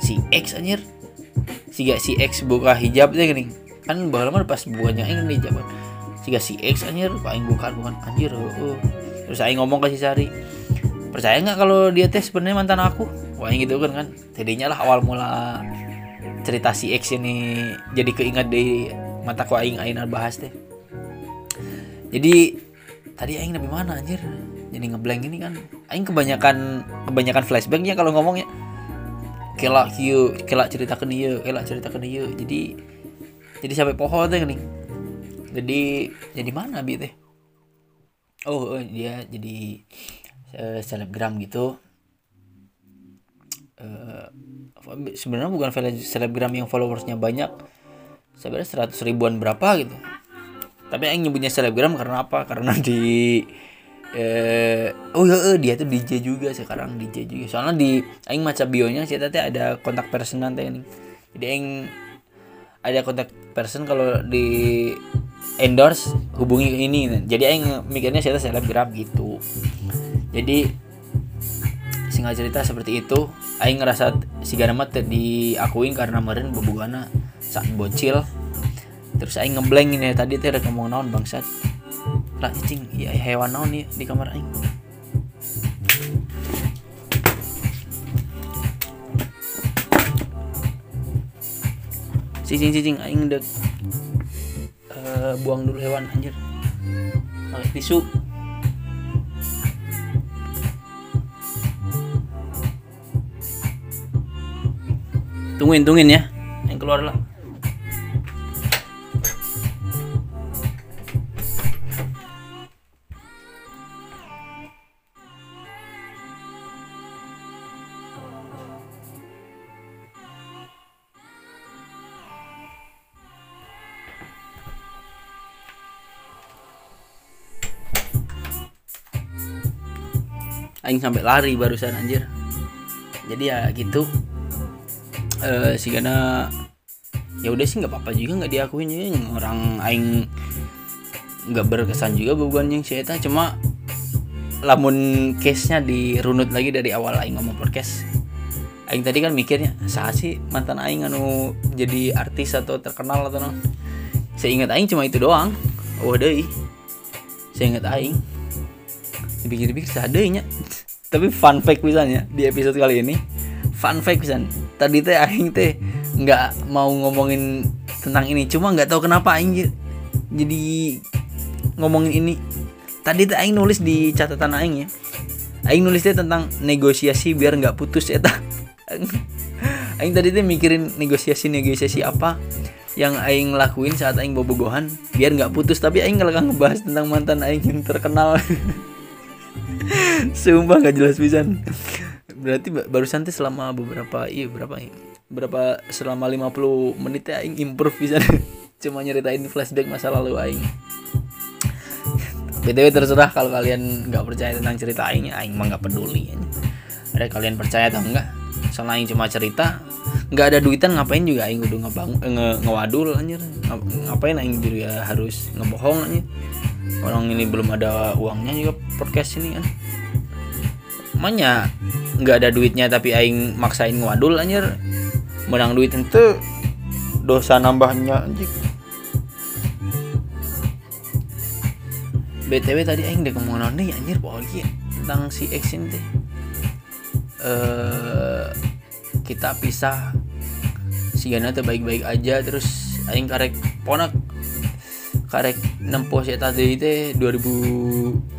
si X anjir. Si si X buka hijab deh gini. Kan bahwa mah pas buahnya aing hijab si si X anjir. Aing buka bukan anjir uh. terus aing ngomong ke si Sari percaya nggak kalau dia teh sebenarnya mantan aku? Wah gitu kan kan. Tadinya lah awal mula cerita si X ini jadi keinget di mataku aing aing bahas teh. Jadi tadi aing lebih mana anjir? Jadi ngeblank ini kan. Aing kebanyakan kebanyakan flashbacknya kalau ngomongnya. Kelak kieu kelak cerita ke dia kelak cerita ke dia jadi jadi sampai pohon teh nih jadi jadi mana bi teh? Oh, oh dia jadi uh, selebgram gitu. Uh, sebenarnya bukan selebgram yang followersnya banyak. Sebenarnya seratus ribuan berapa gitu. Tapi yang nyebutnya selebgram karena apa? Karena di eh oh ya eh, dia tuh DJ juga sekarang DJ juga. Soalnya di aing maca bionya sih tadi ada kontak person nanti ini. Jadi aing ada kontak person kalau di endorse hubungi ini. Jadi aing mikirnya saya selebgram gitu. Jadi singkat cerita seperti itu aing ngerasa si Ganamat diakuin karena kemarin bebugana saat bocil. Terus aing ngeblank ini tadi teh ada ngomong naon bangsat. Lah cing ya hewan naon nih di kamar aing? Cicing cicing aing udah uh, buang dulu hewan anjir. Pakai tisu tungguin tungguin ya. Yang keluar lah. Aing sampai lari barusan anjir. Jadi ya gitu uh, si Gana ya udah sih nggak apa-apa juga nggak diakuin ya. Orang aing nggak berkesan juga bukan yang saya cuma lamun case nya dirunut lagi dari awal aing ngomong podcast aing tadi kan mikirnya sah sih mantan aing anu jadi artis atau terkenal atau no. Saya ingat aing cuma itu doang. Oh deh saya ingat aing. Dipikir-pikir seadanya tapi fun fact misalnya di episode kali ini. Fun fact misalnya tadi teh aing teh nggak mau ngomongin tentang ini. Cuma nggak tahu kenapa aing jadi ngomongin ini. Tadi teh aing nulis di catatan aing ya. Aing nulisnya tentang negosiasi biar nggak putus eta. Aing tadi tuh mikirin negosiasi negosiasi apa yang aing lakuin saat aing bobogohan biar nggak putus. Tapi aing nggak ngebahas tentang mantan aing yang terkenal. Sumpah nggak jelas pisan berarti barusan tuh selama beberapa iya berapa ya? Berapa selama 50 menit ya aing improve bisa. Cuma nyeritain flashback masa lalu aing. Btw terserah kalau kalian nggak percaya tentang cerita aing aing mah nggak peduli ada kalian percaya atau enggak soalnya aing cuma cerita nggak ada duitan ngapain juga aing udah ngebang nge, ngewadul anjir. Ngapain aing juga harus ngebohong anjir. Orang ini belum ada uangnya juga podcast ini kan Makanya nggak ada duitnya tapi aing maksain ngewadul anjir. Menang duit itu dosa nambahnya anjing. Btw tadi aing udah ngomong nih anjir pokoknya tentang si ini teh. Uh, kita pisah. Si Gana tuh baik-baik aja terus aing karek ponak. Karek nempo si tadi teh 2000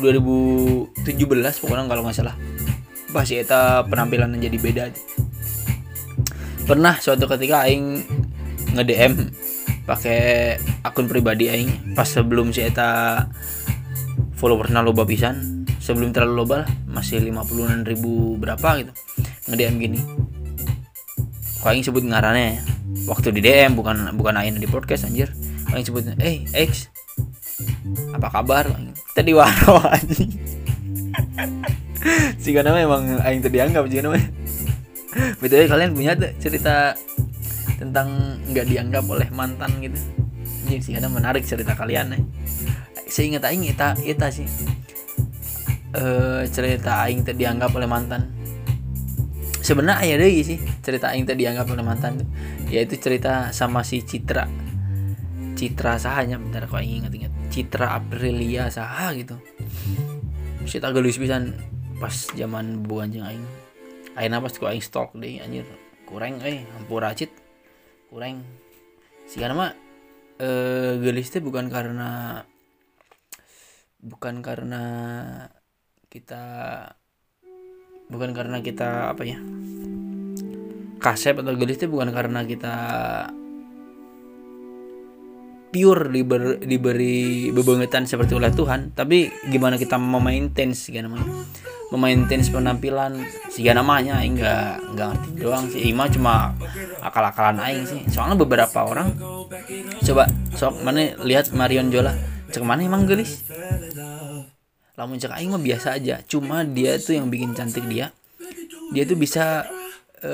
2017 pokoknya kalau nggak salah. Pas si eta penampilan jadi beda. Pernah suatu ketika aing nge DM pakai akun pribadi aing pas sebelum si eta followersnya loba pisan sebelum terlalu loba lah masih 50 ribu berapa gitu nge DM gini. Kok aing sebut ngarannya ya waktu di DM bukan bukan aing di podcast anjir. Aing sebut eh hey, X apa kabar? Tadi waro anjing. Si karena memang aing tadi anggap sih namanya btw kalian punya tuh cerita tentang nggak dianggap oleh mantan gitu? Ini sih karena menarik cerita kalian nih saya ingat aing ita ita sih. Uh, cerita aing tadi dianggap oleh mantan. Sebenarnya ada deh sih cerita aing tadi dianggap oleh mantan yaitu cerita sama si Citra. Citra sahanya bentar kok aing ingat-ingat Citra Aprilia saha gitu. Si tak gelis pisan pas zaman buanjing aing. Akhirnya pas ku aing stok deh anjir kurang eh hampura cit kurang. Karena mah eh gelis teh bukan karena bukan karena kita bukan karena kita apa ya kasep atau gelis teh bukan karena kita pure diber, diberi bebengetan seperti oleh Tuhan. Tapi gimana kita memaintain sih namanya? Memaintain penampilan sih namanya. Enggak enggak ngerti doang sih. Ima cuma akal-akalan aing sih. Soalnya beberapa orang coba sok mana lihat Marion Jola cek mana emang gelis? Lamun cek aing mah biasa aja. Cuma dia tuh yang bikin cantik dia. Dia tuh bisa e,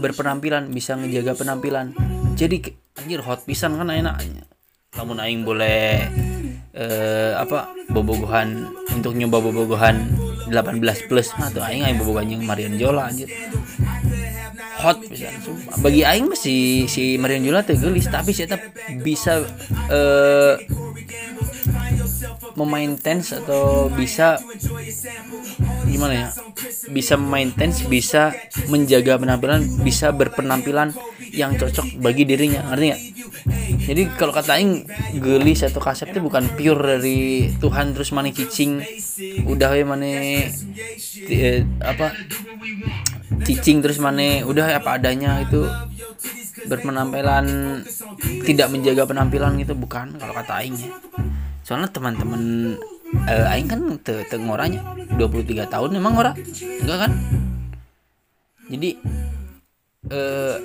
berpenampilan bisa ngejaga penampilan. Jadi anjir hot pisan kan enaknya namun aing boleh eh, apa bobogohan untuk nyoba bobogohan 18 plus nah tuh aing aing bobogohan yang Marion Jola anjir. Hot bisa. Bagi aing masih si Marion Jola tuh gelis tapi saya bisa eh, memaintense atau bisa gimana ya bisa maintenance bisa menjaga penampilan bisa berpenampilan yang cocok bagi dirinya artinya jadi kalau kata aing gelis atau kasep itu bukan pure dari Tuhan terus mana cicing udah ya mana eh, apa cicing terus mana udah apa adanya itu berpenampilan tidak menjaga penampilan gitu bukan kalau kata aing ya soalnya teman-teman eh, aing kan te, ngoranya 23 tahun emang ngora enggak kan? Jadi eh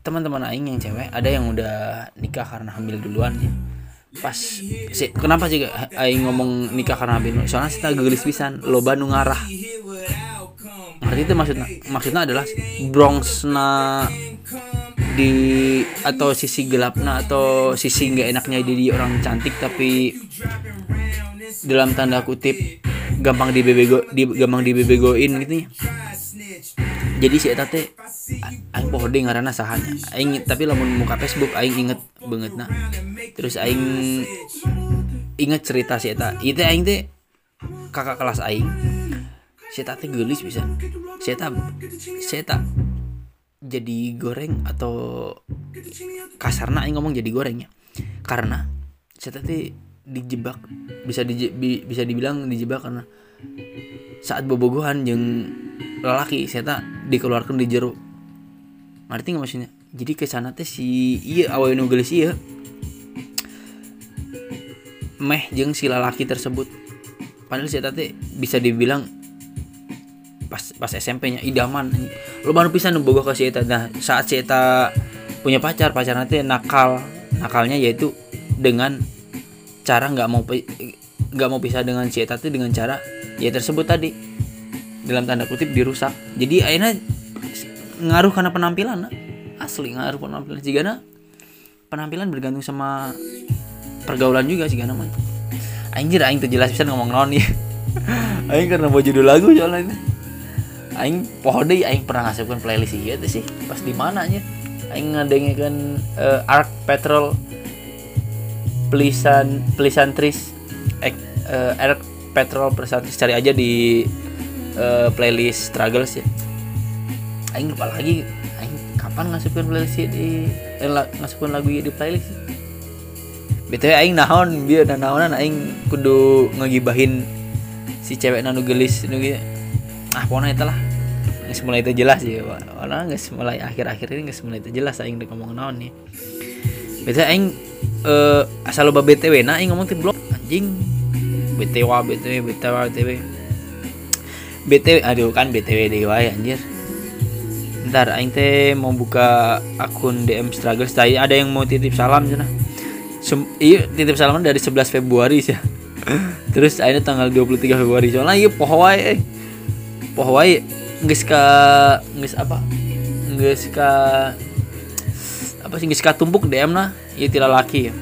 teman-teman aing yang cewek ada yang udah nikah karena hamil duluan ya. Pas si, kenapa sih aing ngomong nikah karena hamil? Soalnya kita gelis pisan loba nu ngarah ngerti itu maksudnya maksudnya adalah Bronx na di atau sisi gelapnya atau sisi nggak enaknya jadi orang cantik tapi dalam tanda kutip gampang dibebego di gampang dibebegoin gitu ya. Jadi si eta teh aing poho deui ngaranna sahanya. Aing tapi lamun muka Facebook aing inget banget nah. Terus aing inget cerita si eta. Itu aing teh kakak kelas aing si eta teh gelis bisa. Si eta si eta jadi goreng atau kasarna aing ngomong jadi gorengnya karena si eta teh dijebak bisa di, bisa dibilang dijebak karena saat bobogohan yang lelaki saya tak dikeluarkan di jeruk. Ngerti nggak maksudnya? Jadi ke sana teh si iya awal nugelis iya. Meh jeng si lelaki tersebut. Padahal si teh bisa dibilang pas pas SMP-nya idaman lo baru bisa bogoh ke si eta. Nah saat si eta punya pacar pacar nanti nakal nakalnya yaitu dengan cara nggak mau nggak mau pisah dengan si eta dengan cara ya tersebut tadi. Dalam tanda kutip dirusak. Jadi akhirnya ngaruh karena penampilan nah. asli ngaruh penampilan. Jika nah, penampilan bergantung sama pergaulan juga sih karena anjir aing tuh jelas bisa ngomong non ya aing karena mau judul lagu soalnya aing pohon deh aing pernah ngasihkan playlist iya tuh sih pas di mana aja aing ngadengekeun uh, Arc Petrol Pelisan Pelisantris uh, Arc Petrol Pelisantris cari aja di uh, playlist Struggles ya aing lupa lagi aing kapan ngasupin playlist di eh, ngasupin lagu di playlist? Btw aing nahon biar dan nahonan aing kudu ngegibahin si cewek nanu gelis nu ah pokoknya itu lah nggak semula itu jelas ya orang nggak semula akhir-akhir ini nggak semula itu jelas aing udah ngomong naon nih. Btw aing uh, asal lo btw nah aing ngomong ti blog anjing. Btw btw btw btw btw aduh kan btw dewa ya anjir. Ntar aing teh mau buka akun DM struggles tadi ada yang mau titip salam sana iya titip salam dari 11 Februari sih terus akhirnya tanggal 23 Februari soalnya iya pohwai eh pohwai nggak ka nggak apa? Nggak ka apa sih nggak ka tumpuk DM nah iya tidak laki. Ya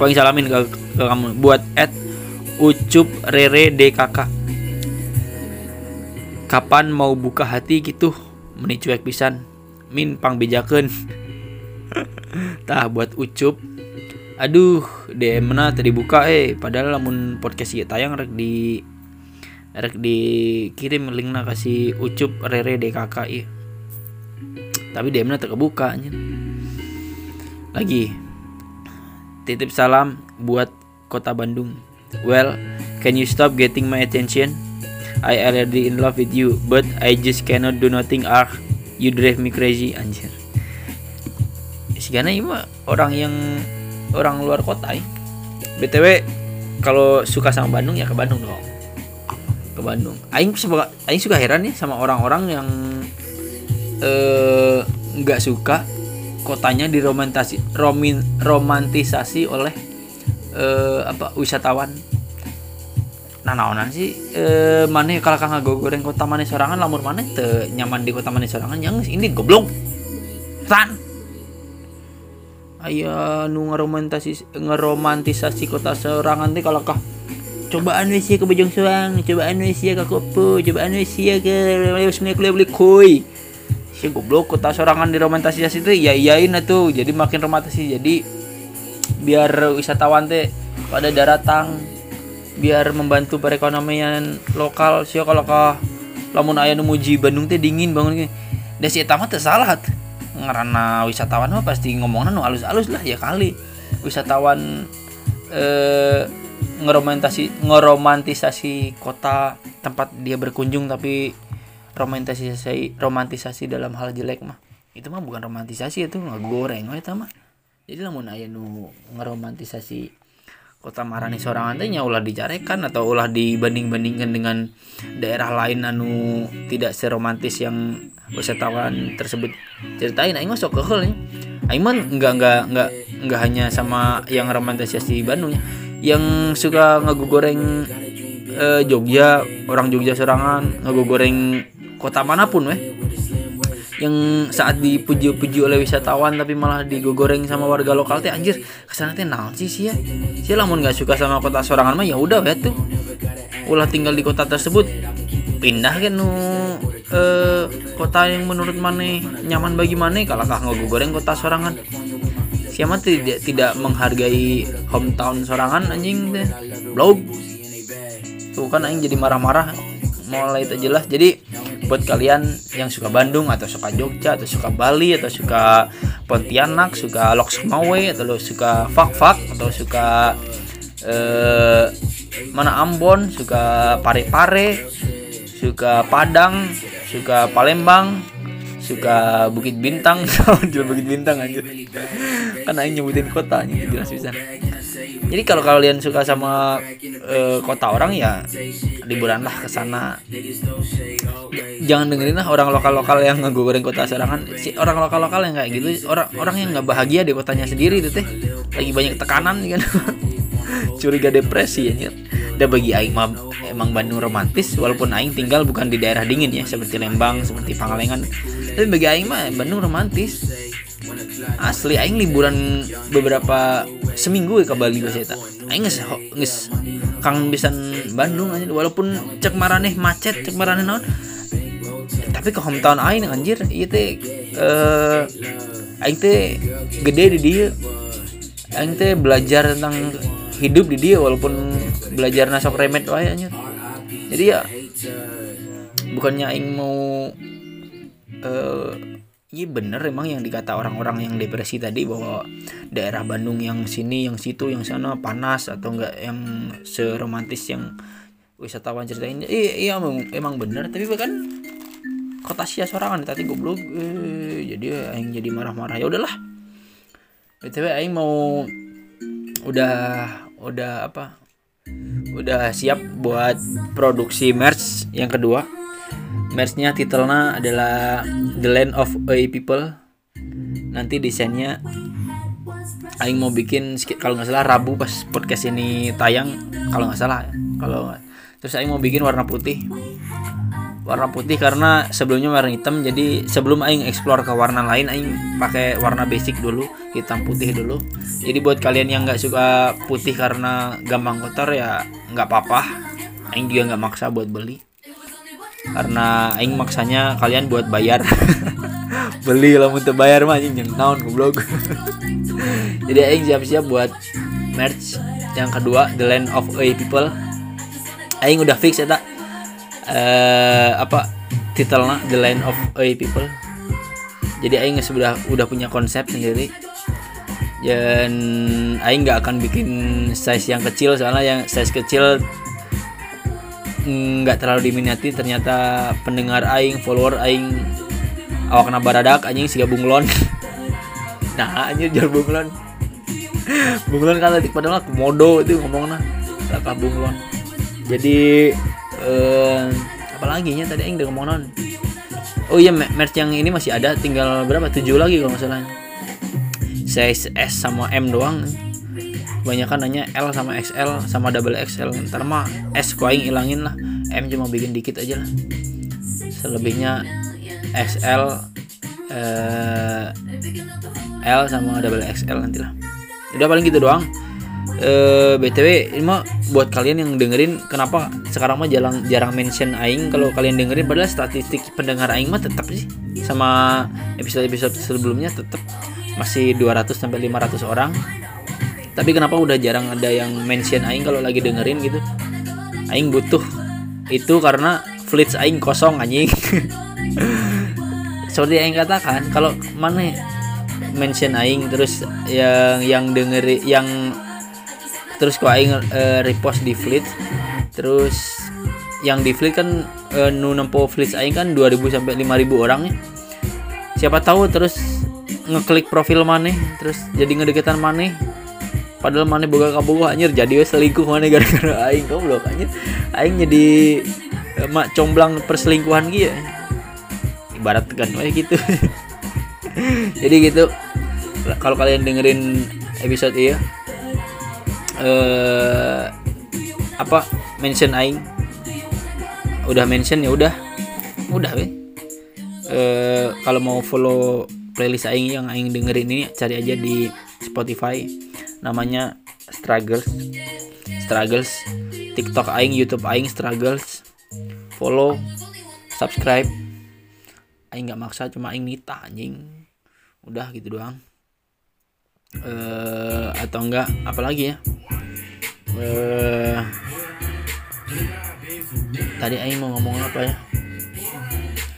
paling salamin ke, ke kamu. Buat at ucup rere dkk kapan mau buka hati gitu? Meni cuek pisan. Min pang bejaken tah buat ucup. Aduh DM mana tadi buka eh. Padahal lamun podcast ya tayang rek di rek dikirim linknya kasih ucup rere DKK iya tapi DM na terkebuka lagi titip salam buat kota Bandung well can you stop getting my attention I already in love with you, but I just cannot do nothing. Ah, you drive me crazy, anjir. Si Gana ini orang yang orang luar kota ya. BTW kalau suka sama Bandung ya ke Bandung dong. Ke Bandung. Aing suka aing suka heran nih sama orang-orang yang eh nggak suka kotanya diromantasi romin, romantisasi oleh eh, apa wisatawan. Nah naonan sih eh mana kalau kang goreng kota mana sorangan lamur mana te nyaman di kota mana sorangan yang ini goblok. San ayo nu ngeromantisasi ngeromantisasi kota sorangan teh kalau kah cobaan wis ke Bojong Soang cobaan wis ke Kopo cobaan wis ke Sungai Kuliah beli koi. Si goblok kota sorangan diromantisasi itu ya iyain tuh. Jadi makin romantis jadi biar wisatawan teh pada daratang biar membantu perekonomian lokal. Sih kalau kah lamun ayah muji Bandung teh dingin bangun dan si teh salah karena wisatawan mah pasti ngomongnya nu alus-alus lah ya kali. Wisatawan eh, ngeromantasi ngeromantisasi kota tempat dia berkunjung tapi romantisasi romantisasi dalam hal jelek mah. Itu mah bukan romantisasi itu nggak goreng itu mah. Jadi lamun ayah nu ngeromantisasi kota Marani seorang antenya ulah dicarekan atau ulah dibanding-bandingkan dengan daerah lain anu tidak seromantis yang wisatawan tersebut ceritain. Aing masuk ke hal aing mah enggak enggak enggak enggak hanya sama yang romantisasi Bandung ya yang suka ngagugoreng eh, Jogja orang Jogja serangan ngagugoreng kota mana pun weh. Yang saat dipuji-puji oleh wisatawan tapi malah digogoreng sama warga lokal teh anjir ke sana teh naon sih ya? Sih lamun nggak suka sama kota sorangan mah ya udah ya tuh. Ulah tinggal di kota tersebut. Pindah kan nu eh, kota yang menurut mana nyaman bagi mana kalau kah ngogoreng kota sorangan siapa tidak tidak menghargai hometown sorangan anjing teh? Blog tuh kan anjing jadi marah-marah. Mulai itu jelas. Jadi buat kalian yang suka Bandung atau suka Jogja atau suka Bali atau suka Pontianak suka Lok Sumawe atau suka Fak Fak atau suka eh mana Ambon suka Pare-Pare suka Padang suka Palembang suka Bukit Bintang. Jual Bukit Bintang aja kan aing nyebutin kota aja jelas bisa. jadi kalau kalian suka sama eh, kota orang ya liburan lah ke sana. Jangan dengerin lah orang lokal lokal yang ngegoreng kota serangan. Si orang lokal lokal yang kayak gitu orang orang yang nggak bahagia di kotanya sendiri itu teh. Lagi banyak tekanan kan curiga depresi ya dan bagi aing mah emang Bandung romantis walaupun aing tinggal bukan di daerah dingin ya seperti Lembang seperti Pangalengan. Tapi bagi aing mah Bandung romantis. Asli aing liburan beberapa seminggu ya ke Bali gue tak aing geus ho- geus kangen pisan Bandung aja walaupun cek maraneh macet cek maraneh naon. Tapi ke hometown aing anjir ieu teh eh aing teh gede di dia aing teh belajar tentang hidup di dia walaupun belajar nasok remet wae anjir jadi ya bukannya aing mau eh iya bener emang yang dikata orang-orang yang depresi tadi bahwa daerah Bandung yang sini yang situ yang sana panas atau enggak yang seromantis yang wisatawan ceritain. Iya, iya emang, emang bener. Tapi kan kota sia sorangan tadi goblok. Eh, jadi aing jadi marah-marah. Ya udahlah. Btw aing mau udah udah apa? Udah siap buat produksi merch yang kedua. Merchnya titelnya adalah The Land of A People. Nanti desainnya Aing mau bikin kalau nggak salah Rabu pas podcast ini tayang kalau nggak salah kalau terus Aing mau bikin warna putih. Warna putih karena sebelumnya warna hitam jadi sebelum Aing explore ke warna lain Aing pakai warna basic dulu hitam putih dulu. Jadi buat kalian yang nggak suka putih karena gampang kotor ya nggak apa-apa. Aing juga nggak maksa buat beli. Karena aing maksanya kalian buat bayar. Beli lah untuk bayar mah anjing yang naon goblok. Jadi aing siap-siap buat merch. Yang kedua The Land of A People. Aing udah fix ya tak eh apa titelnya? The Land of A People. Jadi aing sudah udah punya konsep sendiri dan aing nggak akan bikin size yang kecil soalnya yang size kecil nggak terlalu diminati. Ternyata pendengar aing follower aing awak kena baradak anjing siga bunglon nah anjir jual bunglon bunglon kan letik padahal komodo itu ngomongnya lakah bunglon jadi eh apa lagi nya tadi aing udah ngomong non oh iya me- merch yang ini masih ada tinggal berapa? Tujuh lagi kalau nggak salah size S sama M doang. Kebanyakan nanya L sama XL sama double XL ntar mah S ku aing ilangin lah. M cuma bikin dikit aja lah. Selebihnya XL eh, L sama double XL nanti lah. Udah paling gitu doang. Eh btw ini mah buat kalian yang dengerin kenapa sekarang mah jarang jarang mention aing? Kalau kalian dengerin padahal statistik pendengar aing mah tetap sih. Sama episode episode sebelumnya tetap masih 200 sampai 500 orang. Tapi kenapa udah jarang ada yang mention aing kalau lagi dengerin gitu? Aing butuh itu karena fleets aing kosong anjing. Seperti aing katakan kalau mana mention aing terus yang yang dengeri yang terus kok aing eh, repost di fleet terus yang di fleet kan eh, nu nempo fleet aing kan 2000 sampai 5000 orang ya. Siapa tahu terus ngeklik profil maneh terus jadi ngedeketan maneh. Padahal maneh boga kabogoh anjir jadi we selingkuh maneh gara-gara aing goblok anjir. Aing jadi eh, mak comblang perselingkuhan gitu ya. Ibarat kan we gitu. Jadi gitu. Kalau kalian dengerin episode iya eh apa mention aing. Udah mention ya udah. Udah we eh kalau mau follow playlist aing yang aing dengerin ini cari aja di Spotify. Namanya struggles. Struggles. TikTok aing YouTube aing struggles. Follow subscribe. Aing nggak maksa cuma aing nita anjing. Udah gitu doang. Eh atau enggak apalagi ya? Eh tadi aing mau ngomong apa ya?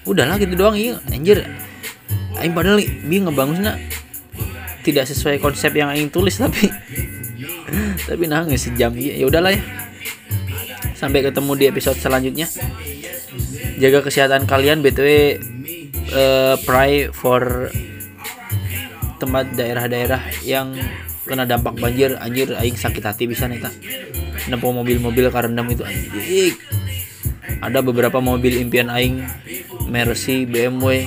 Udahlah gitu doang iya. Anjir aing padahal bingung ngebangunnya. Tidak sesuai konsep yang aing tulis tapi tapi nggak sejam. Iya ya udahlah ya. Sampai ketemu di episode selanjutnya. Jaga kesehatan kalian btw uh, pray for tempat daerah-daerah yang kena dampak banjir. Anjir aing sakit hati bisa nih tak nempuh mobil-mobil karendam itu anjing. Ada beberapa mobil impian aing. Mercy BMW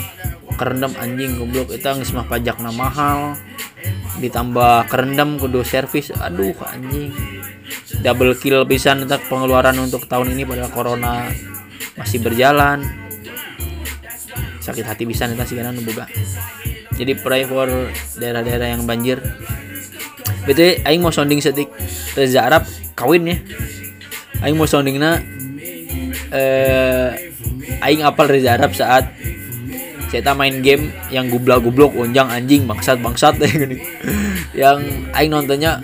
kerendam anjing goblok. Itu nggak mah pajak mahal. Ditambah kerendam kudu servis. Aduh anjing. Double kill bisa ntar pengeluaran untuk tahun ini pada corona masih berjalan. Sakit hati bisa nih sih karena buka jadi pray for daerah-daerah yang banjir. Betul aing mau sounding setik Reza Arab kawin ya. Aing mau soundingnya eh aing apal Reza Arab saat saya main game yang gublak-gublok unjang anjing bangsat bangsat yang aing nontonnya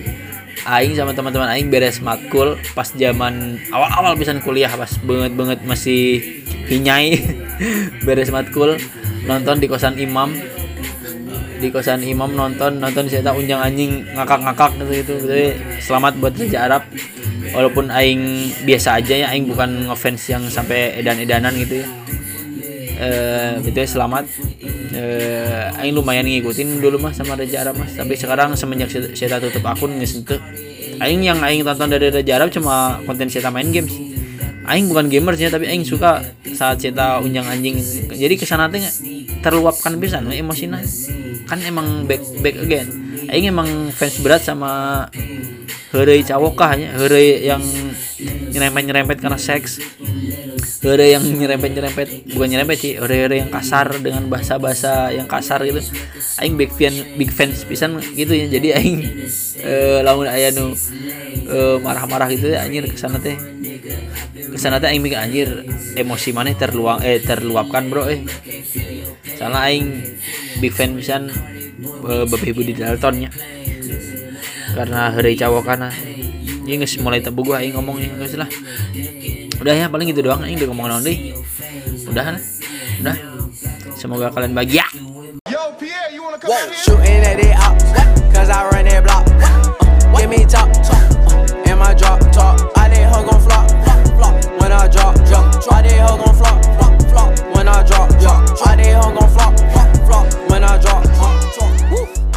aing sama teman-teman aing beres matkul pas zaman awal-awal bisa kuliah pas banget banget masih hinyai beres matkul nonton di kosan imam. Di kosan imam nonton nonton saya tak unjang anjing ngakak-ngakak gitu gitu. Jadi selamat buat Raja Arab. Walaupun aing biasa aja ya aing bukan ngefans yang sampai edan-edanan gitu ya eh gitu ya selamat. Eh aing lumayan ngikutin dulu mah sama Raja Arab mas. Tapi sekarang semenjak saya tutup akun ngesentuh aing yang aing tonton dari Raja Arab cuma konten saya main games. Aing bukan gamersnya tapi aing suka saat saya unjang anjing. Jadi ke sana tuh terluapkan bisa no emosinya. Kan emang back back again aing emang fans berat sama Hore cawokah ya Hore yang nyerempet nyerempet karena seks. Hore yang nyerempet nyerempet bukan nyerempet sih Hore Hore yang kasar dengan bahasa bahasa yang kasar gitu. Aing big fan big fans pisan gitu ya jadi Aing eh, lamun ayah nu eh, marah-marah gitu ya anjir ke sana teh. Ke sana teh Aing mikir anjir emosi mana terluang eh terluapkan bro eh. Soalnya Aing big fan pisan Bapak Ibu di Dalton ya. Karena hari cawok karena, ini ya guys mulai tabu gua aing ngomongnya guys lah. Udah ya paling gitu doang ini udah ngomong nanti udah lah udah. Semoga kalian bahagia. Woo.